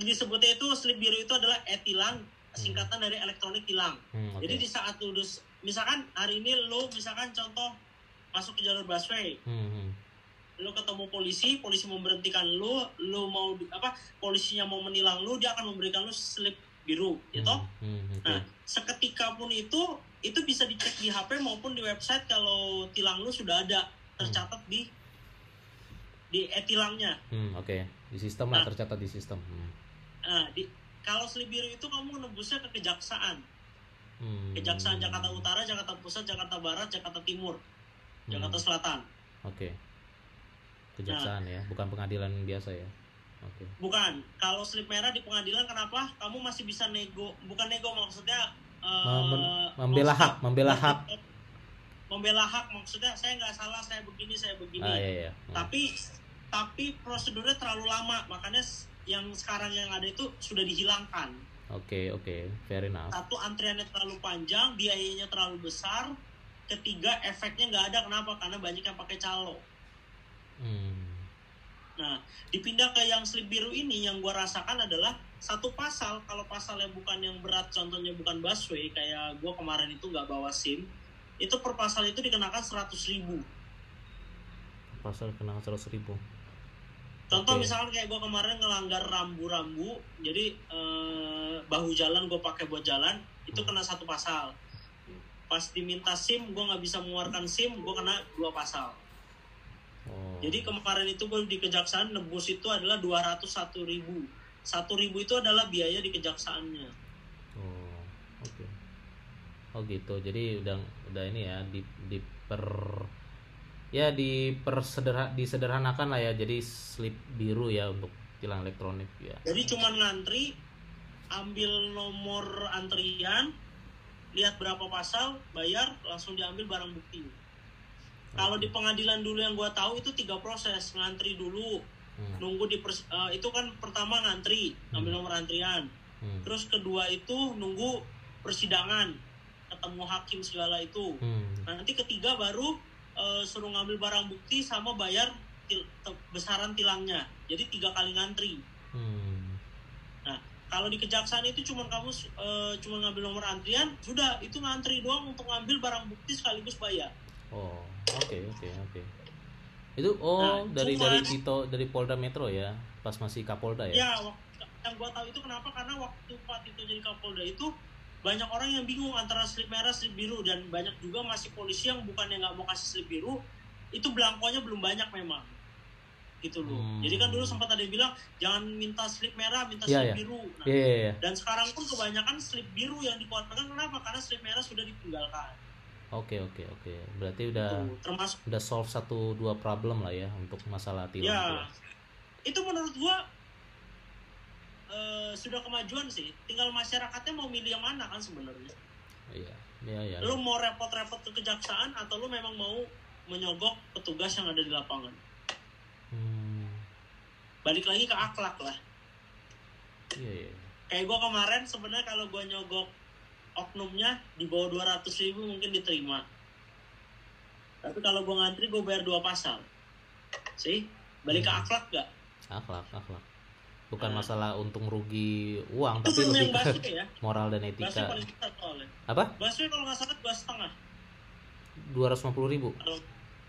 Speaker 2: disebutnya itu slip biru itu adalah e-tilang, singkatan dari elektronik tilang.
Speaker 1: Hmm, oke.
Speaker 2: Jadi di saat lu dus- misalkan hari ini lu misalkan contoh masuk ke jalur busway,
Speaker 1: Hmm, hmm.
Speaker 2: Lu ketemu polisi, polisi memberhentikan lu, lu mau apa polisinya mau menilang lu, dia akan memberikan lu slip biru, gitu.
Speaker 1: Hmm, hmm, oke.
Speaker 2: Nah, seketika pun itu itu bisa dicek di HP maupun di website kalau tilang lu sudah ada tercatat di di e-tilangnya.
Speaker 1: Hmm, oke. Di sistem lah
Speaker 2: Nah.
Speaker 1: tercatat di sistem. Hmm.
Speaker 2: Nah, di kalau slip biru itu kamu nembusnya ke kejaksaan.
Speaker 1: Hmm.
Speaker 2: Kejaksaan Jakarta Utara, Jakarta Pusat, Jakarta Barat, Jakarta Timur,
Speaker 1: Hmm,
Speaker 2: Jakarta Selatan.
Speaker 1: Oke. Kejaksaan ya, bukan pengadilan biasa ya. Oke.
Speaker 2: Bukan. Kalau slip merah di pengadilan kenapa? Kamu masih bisa nego, bukan nego maksudnya eh,
Speaker 1: Mem- membela hak, membela hak.
Speaker 2: Membela hak maksudnya saya nggak salah, saya begini, saya begini.
Speaker 1: Ah iya iya. Hmm.
Speaker 2: Tapi tapi prosedurnya terlalu lama, makanya yang sekarang yang ada itu sudah dihilangkan.
Speaker 1: Oke oke, fair enough.
Speaker 2: Satu antriannya terlalu panjang, biayanya terlalu besar. Ketiga efeknya nggak ada kenapa? Karena banyak yang pakai calo.
Speaker 1: Hmm.
Speaker 2: Nah, dipindah ke yang slip biru ini yang gua rasakan adalah satu pasal kalau pasalnya bukan yang berat contohnya bukan busway kayak gua kemarin itu nggak bawa SIM itu per pasal itu dikenakan 100.000 ribu
Speaker 1: Pasal kena seratus ribu.
Speaker 2: contoh
Speaker 1: Oke.
Speaker 2: misalkan kayak gua kemarin ngelanggar rambu-rambu jadi eh, bahu jalan gua pakai buat jalan itu
Speaker 1: Hmm.
Speaker 2: kena satu pasal pas diminta SIM gua nggak bisa mengeluarkan SIM gua kena dua pasal. Jadi kemarin itu gue di kejaksaan nebus itu adalah 201 ribu. Satu ribu itu adalah biaya di kejaksaannya.
Speaker 1: Oh, oke. Oh gitu. Jadi udah udah ini ya di di per ya di persederha, disederhanakan lah ya. Jadi slip biru ya untuk tilang elektronik ya.
Speaker 2: Jadi cuman ngantri, ambil nomor antrian, lihat berapa pasal, bayar, langsung diambil barang bukti. Kalau di pengadilan dulu yang gue tahu itu tiga proses, ngantri dulu,
Speaker 1: Hmm,
Speaker 2: nunggu di pers- eh, itu kan pertama ngantri, ambil
Speaker 1: Hmm.
Speaker 2: nomor antrian.
Speaker 1: hmm,
Speaker 2: Terus kedua itu nunggu persidangan, ketemu hakim segala itu.
Speaker 1: hmm.
Speaker 2: nanti ketiga baru eh, suruh ngambil barang bukti sama bayar til- besaran tilangnya jadi tiga kali ngantri
Speaker 1: hmm.
Speaker 2: nah kalau di kejaksaan itu cuma kamu eh, cuma ngambil nomor antrian sudah itu ngantri doang untuk ngambil barang bukti sekaligus bayar
Speaker 1: Oh, oke oke oke. Itu oh
Speaker 2: Nah,
Speaker 1: dari
Speaker 2: cuman-
Speaker 1: dari Tito dari Polda Metro ya, pas masih Kapolda ya.
Speaker 2: ya yang gua tahu itu kenapa karena waktu Pak Tito jadi Kapolda itu banyak orang yang bingung antara slip merah slip biru dan banyak juga masih polisi yang bukannya nggak mau kasih slip biru itu belangkonya belum banyak memang gitu loh
Speaker 1: Hmm.
Speaker 2: jadi kan dulu sempat ada yang bilang jangan minta slip merah minta
Speaker 1: Iya,
Speaker 2: slip
Speaker 1: iya.
Speaker 2: biru nah,
Speaker 1: Iya iya iya.
Speaker 2: dan sekarang pun kebanyakan slip biru yang dikeluarkan kenapa karena slip merah sudah ditinggalkan
Speaker 1: Oke oke oke. Berarti udah
Speaker 2: Tuh, termasuk
Speaker 1: udah solve satu dua problem lah ya untuk masalah tilang.
Speaker 2: ya itu menurut gua eh, sudah kemajuan sih tinggal masyarakatnya mau milih yang mana kan sebenarnya
Speaker 1: Iya. Iya iya.
Speaker 2: lu mau repot-repot ke kejaksaan atau lu memang mau menyogok petugas yang ada di lapangan
Speaker 1: Hmm.
Speaker 2: balik lagi ke akhlak lah
Speaker 1: Iya iya.
Speaker 2: kayak gua kemarin sebenarnya kalau gua nyogok oknumnya di bawah 200 ribu mungkin diterima tapi kalau gua ngantri gua bayar dua pasal sih balik ke
Speaker 1: Hmm.
Speaker 2: akhlak gak
Speaker 1: Akhlak akhlak. Bukan
Speaker 2: Nah.
Speaker 1: masalah untung rugi uang
Speaker 2: itu
Speaker 1: tapi lebih ke
Speaker 2: ya
Speaker 1: moral dan etika.
Speaker 2: paling besar
Speaker 1: Apa?
Speaker 2: busway kalau nggak salah dua setengah
Speaker 1: Dua ratus lima puluh ribu.
Speaker 2: atau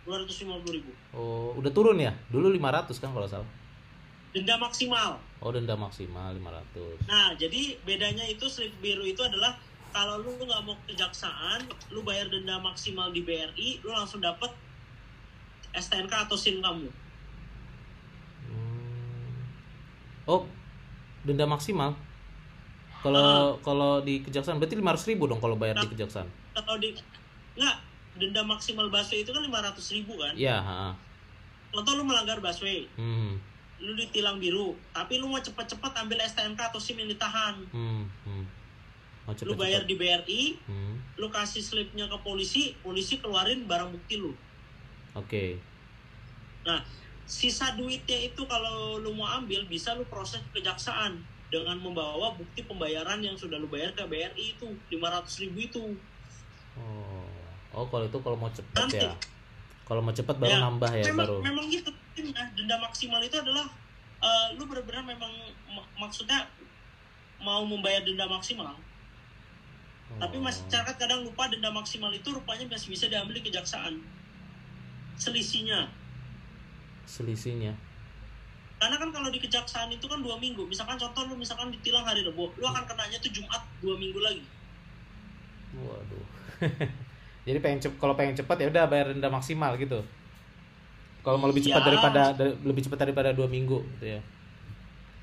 Speaker 2: 250 ribu
Speaker 1: Oh udah turun ya? Dulu 500 kan kalau salah.
Speaker 2: denda maksimal
Speaker 1: Oh denda maksimal 500.
Speaker 2: Nah, jadi bedanya itu slip biru itu adalah kalau lu nggak mau kejaksaan, lu bayar denda maksimal di BRI, lu langsung dapet STNK atau SIM kamu.
Speaker 1: Hmm. Oh, denda maksimal. Kalau kalau di kejaksaan berarti 500 ribu dong kalau bayar di
Speaker 2: Nah.
Speaker 1: kejaksaan.
Speaker 2: Kalau di nggak denda maksimal busway itu kan 500 ribu kan.
Speaker 1: Iya, ha.
Speaker 2: Contoh lu melanggar busway,
Speaker 1: Hmm.
Speaker 2: lu ditilang biru, tapi lu mau cepet-cepet ambil STNK atau SIM yang ditahan.
Speaker 1: Hmm. Oh,
Speaker 2: Lu bayar di BRI,
Speaker 1: Hmm.
Speaker 2: lu kasih slipnya ke polisi polisi keluarin barang bukti lu
Speaker 1: Oke.
Speaker 2: nah sisa duitnya itu kalau lu mau ambil bisa lu proses ke kejaksaan dengan membawa bukti pembayaran yang sudah lu bayar ke BRI itu 500 ribu itu
Speaker 1: Oh. Oh, kalau itu kalau mau cepet
Speaker 2: Nanti.
Speaker 1: ya. Kalau mau cepet baru
Speaker 2: Ya,
Speaker 1: nambah ya
Speaker 2: memang,
Speaker 1: baru.
Speaker 2: memang gitu timnya denda maksimal itu adalah eh, lu benar-benar memang mak- maksudnya mau membayar denda maksimal tapi masyarakat kadang lupa denda maksimal itu rupanya masih bisa diambil di kejaksaan selisihnya
Speaker 1: selisihnya.
Speaker 2: karena kan kalau di kejaksaan itu kan dua minggu misalkan contoh lu misalkan ditilang hari Rebo lu akan kenanya tuh Jumat dua minggu lagi
Speaker 1: Waduh. Jadi pengen cep kalau pengen cepat ya udah bayar denda maksimal gitu. Kalau mau lebih cepat
Speaker 2: Iya.
Speaker 1: daripada dari- lebih cepat daripada dua minggu gitu ya.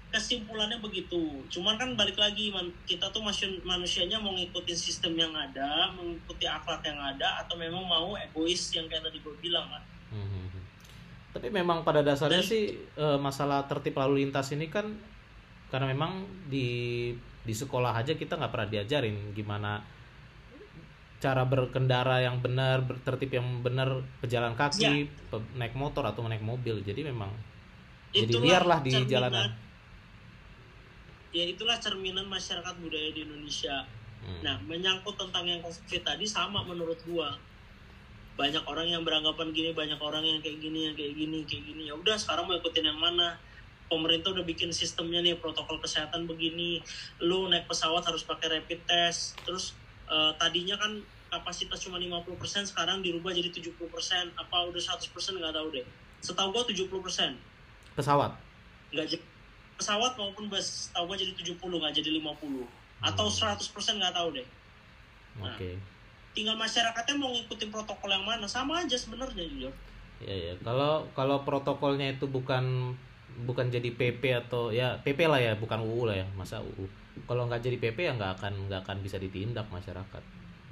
Speaker 2: Kesimpulannya begitu cuman kan balik lagi man- kita tuh masih manusianya mau ngikutin sistem yang ada mengikuti akhlak yang ada atau memang mau egois yang kayak tadi gue bilang kan
Speaker 1: Hmm. Tapi memang pada dasarnya
Speaker 2: Dan-
Speaker 1: sih eh, masalah tertib lalu lintas ini kan karena memang di di sekolah aja kita nggak pernah diajarin gimana cara berkendara yang benar, bertertib yang benar, pejalan kaki, pe- naik motor atau naik mobil. Jadi memang jadi
Speaker 2: Itulah
Speaker 1: liar lah di jalanan.
Speaker 2: Ya itulah cerminan masyarakat budaya di Indonesia
Speaker 1: Hmm.
Speaker 2: Nah, menyangkut tentang yang COVID tadi sama menurut gua. Banyak orang yang beranggapan gini, banyak orang yang kayak gini, yang kayak gini, kayak gini. Ya udah sekarang mau ikutin yang mana? Pemerintah udah bikin sistemnya nih protokol kesehatan begini. Lu naik pesawat harus pakai rapid test. Terus eh, tadinya kan kapasitas cuma 50%, sekarang dirubah jadi 70%. Apa udah 100% nggak tahu deh. Setahu gua 70%.
Speaker 1: Pesawat.
Speaker 2: Nggak pesawat maupun bus, setahu gua jadi 70 nggak jadi 50. Atau 100% nggak tahu deh Nah.
Speaker 1: Oke.
Speaker 2: tinggal masyarakatnya mau ngikutin protokol yang mana sama aja sebenarnya jujur
Speaker 1: Ya ya. Kalau kalau protokolnya itu bukan bukan jadi PP atau ya PP lah ya, bukan UU lah ya, masa UU. Kalau nggak jadi PP ya nggak akan nggak akan bisa ditindak masyarakat.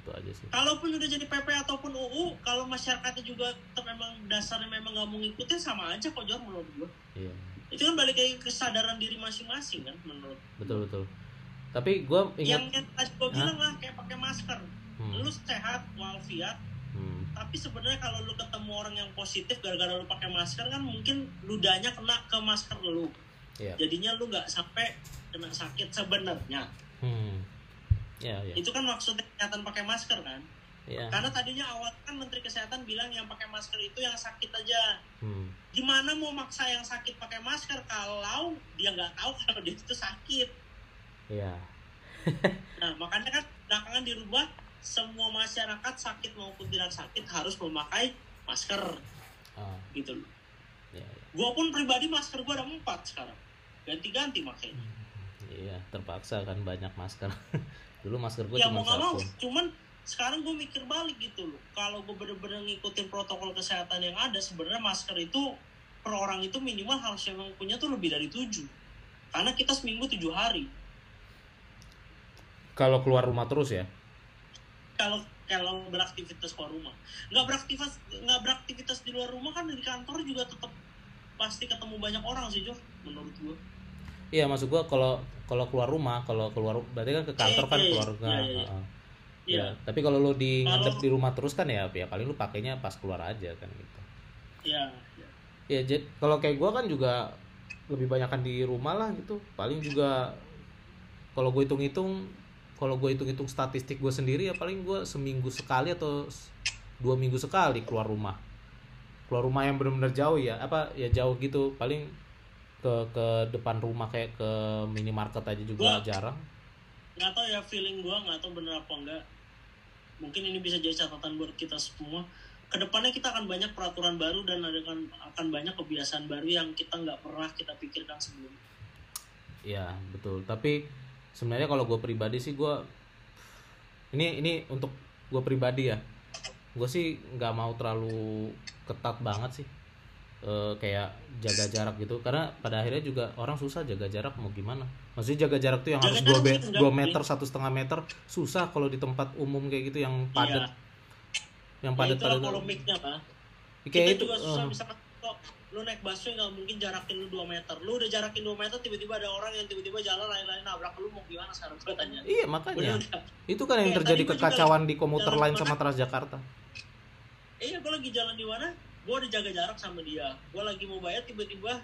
Speaker 1: Itu aja sih.
Speaker 2: kalaupun udah jadi PP ataupun UU kalau masyarakatnya juga memang dasarnya memang nggak mau ngikutin sama aja kok Jor menurut gua
Speaker 1: Iya.
Speaker 2: Itu kan balik lagi ke kesadaran diri masing-masing kan menurut
Speaker 1: Betul betul. Tapi gue
Speaker 2: yang
Speaker 1: ingat
Speaker 2: yang tadi gua bilang lah kayak pakai masker
Speaker 1: Hmm,
Speaker 2: lu sehat walafiat
Speaker 1: hmm,
Speaker 2: tapi sebenarnya kalau lu ketemu orang yang positif gara-gara lu pakai masker kan mungkin ludahnya kena ke masker lu
Speaker 1: Iya.
Speaker 2: jadinya lu nggak sampai kena sakit sebenarnya
Speaker 1: hmm. Ya ya.
Speaker 2: itu kan maksudnya kesehatan pakai masker kan
Speaker 1: Ya.
Speaker 2: Karena tadinya awal kan Menteri Kesehatan bilang yang pakai masker itu yang sakit aja.
Speaker 1: Hmm.
Speaker 2: Gimana mau maksa yang sakit pakai masker kalau dia nggak tahu kalau dia itu sakit?
Speaker 1: Ya.
Speaker 2: Nah makanya kan belakangan dirubah semua masyarakat sakit maupun tidak sakit harus memakai masker
Speaker 1: Ah,
Speaker 2: gitu loh.
Speaker 1: ya, ya.
Speaker 2: Gua pun pribadi masker gua ada empat sekarang. Ganti-ganti makanya.
Speaker 1: Iya, terpaksa kan banyak masker. Dulu masker gue
Speaker 2: ya
Speaker 1: cuma
Speaker 2: mau nggak mau,
Speaker 1: satu.
Speaker 2: cuman sekarang gue mikir balik gitu loh. Kalau gue bener-bener ngikutin protokol kesehatan yang ada, sebenarnya masker itu per orang itu minimal harus memang punya tuh lebih dari tujuh. Karena kita seminggu tujuh hari.
Speaker 1: Kalau keluar rumah terus ya.
Speaker 2: Kalau kalau beraktivitas keluar rumah, nggak beraktivitas nggak beraktivitas di luar rumah kan di kantor juga tetap pasti ketemu banyak orang sih Jo, menurut gue.
Speaker 1: Iya, maksud gua kalau kalau keluar rumah, kalau keluar berarti kan ke kantor kan
Speaker 2: Iya, iya,
Speaker 1: keluarga.
Speaker 2: iya, iya.
Speaker 1: Heeh.
Speaker 2: Iya,
Speaker 1: Ya, tapi kalau lu di ngadep di rumah terus kan ya, ya paling lu pakainya pas keluar aja kan gitu.
Speaker 2: iya. iya.
Speaker 1: Ya, jadi kalau kayak gua kan juga lebih banyakan di rumah lah gitu. Paling juga kalau gue hitung-hitung, kalau gue hitung-hitung statistik gue sendiri ya paling gue seminggu sekali atau dua minggu sekali keluar rumah. Keluar rumah yang benar-benar jauh ya, apa ya jauh gitu. Paling ke ke depan rumah kayak ke minimarket aja juga
Speaker 2: Gua-
Speaker 1: jarang.
Speaker 2: nggak tahu ya feeling gua nggak tahu bener apa enggak mungkin ini bisa jadi catatan buat kita semua ke depannya kita akan banyak peraturan baru dan ada kan akan banyak kebiasaan baru yang kita nggak pernah kita pikirkan sebelumnya
Speaker 1: Ya betul. Tapi sebenarnya kalau gue pribadi sih gue ini ini untuk gue pribadi ya. Gue sih nggak mau terlalu ketat banget sih. Eh, kayak jaga jarak gitu karena pada akhirnya juga orang susah jaga jarak mau gimana maksudnya jaga jarak tuh yang
Speaker 2: Jaga
Speaker 1: harus
Speaker 2: jarak
Speaker 1: 2
Speaker 2: sih enggak
Speaker 1: meter satu setengah meter susah kalau di tempat umum kayak gitu yang padat.
Speaker 2: Iya.
Speaker 1: yang
Speaker 2: ya
Speaker 1: padat padat.
Speaker 2: polemiknya pak.
Speaker 1: Kayak
Speaker 2: kita
Speaker 1: itu
Speaker 2: juga susah misalkan kok lu naik busway nggak mungkin jarakin lu 2 meter. Lu udah jarakin 2 meter tiba-tiba ada orang yang tiba-tiba jalan lain-lain nabrak lu mau gimana sekarang gue tanya
Speaker 1: Iya makanya.
Speaker 2: Udah,
Speaker 1: Itu kan yang
Speaker 2: Kayak
Speaker 1: terjadi kekacauan di komuter lain sama Transjakarta.
Speaker 2: iya gue lagi jalan di mana? Gue udah jaga jarak sama dia. Gue lagi mau bayar tiba-tiba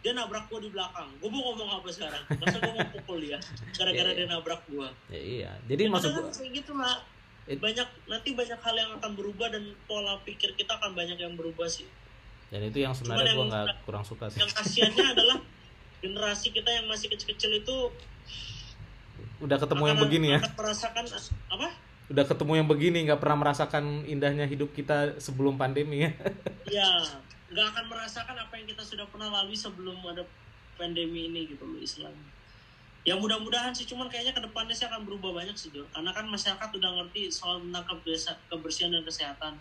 Speaker 2: dia nabrak gue di belakang. Gue mau ngomong apa sekarang? Masa gue mau pukul dia? Gara-gara
Speaker 1: Iya,
Speaker 2: dia nabrak gue
Speaker 1: Ya, iya. Jadi maksud gua
Speaker 2: kayak gitu lah
Speaker 1: It-
Speaker 2: banyak nanti banyak hal yang akan berubah dan pola pikir kita akan banyak yang berubah sih.
Speaker 1: Dan itu yang sebenarnya gua nggak kurang suka sih.
Speaker 2: yang kasihannya adalah generasi kita yang masih kecil-kecil itu
Speaker 1: Udah ketemu yang begini ya.
Speaker 2: akan merasakan apa?
Speaker 1: Udah ketemu yang begini nggak pernah merasakan indahnya hidup kita sebelum pandemi ya.
Speaker 2: ya nggak akan merasakan apa yang kita sudah pernah lalui sebelum ada pandemi ini gitu loh istilahnya ya mudah-mudahan sih cuman kayaknya ke depannya sih akan berubah banyak sih Jo. karena kan masyarakat udah ngerti soal tentang kebersihan dan kesehatan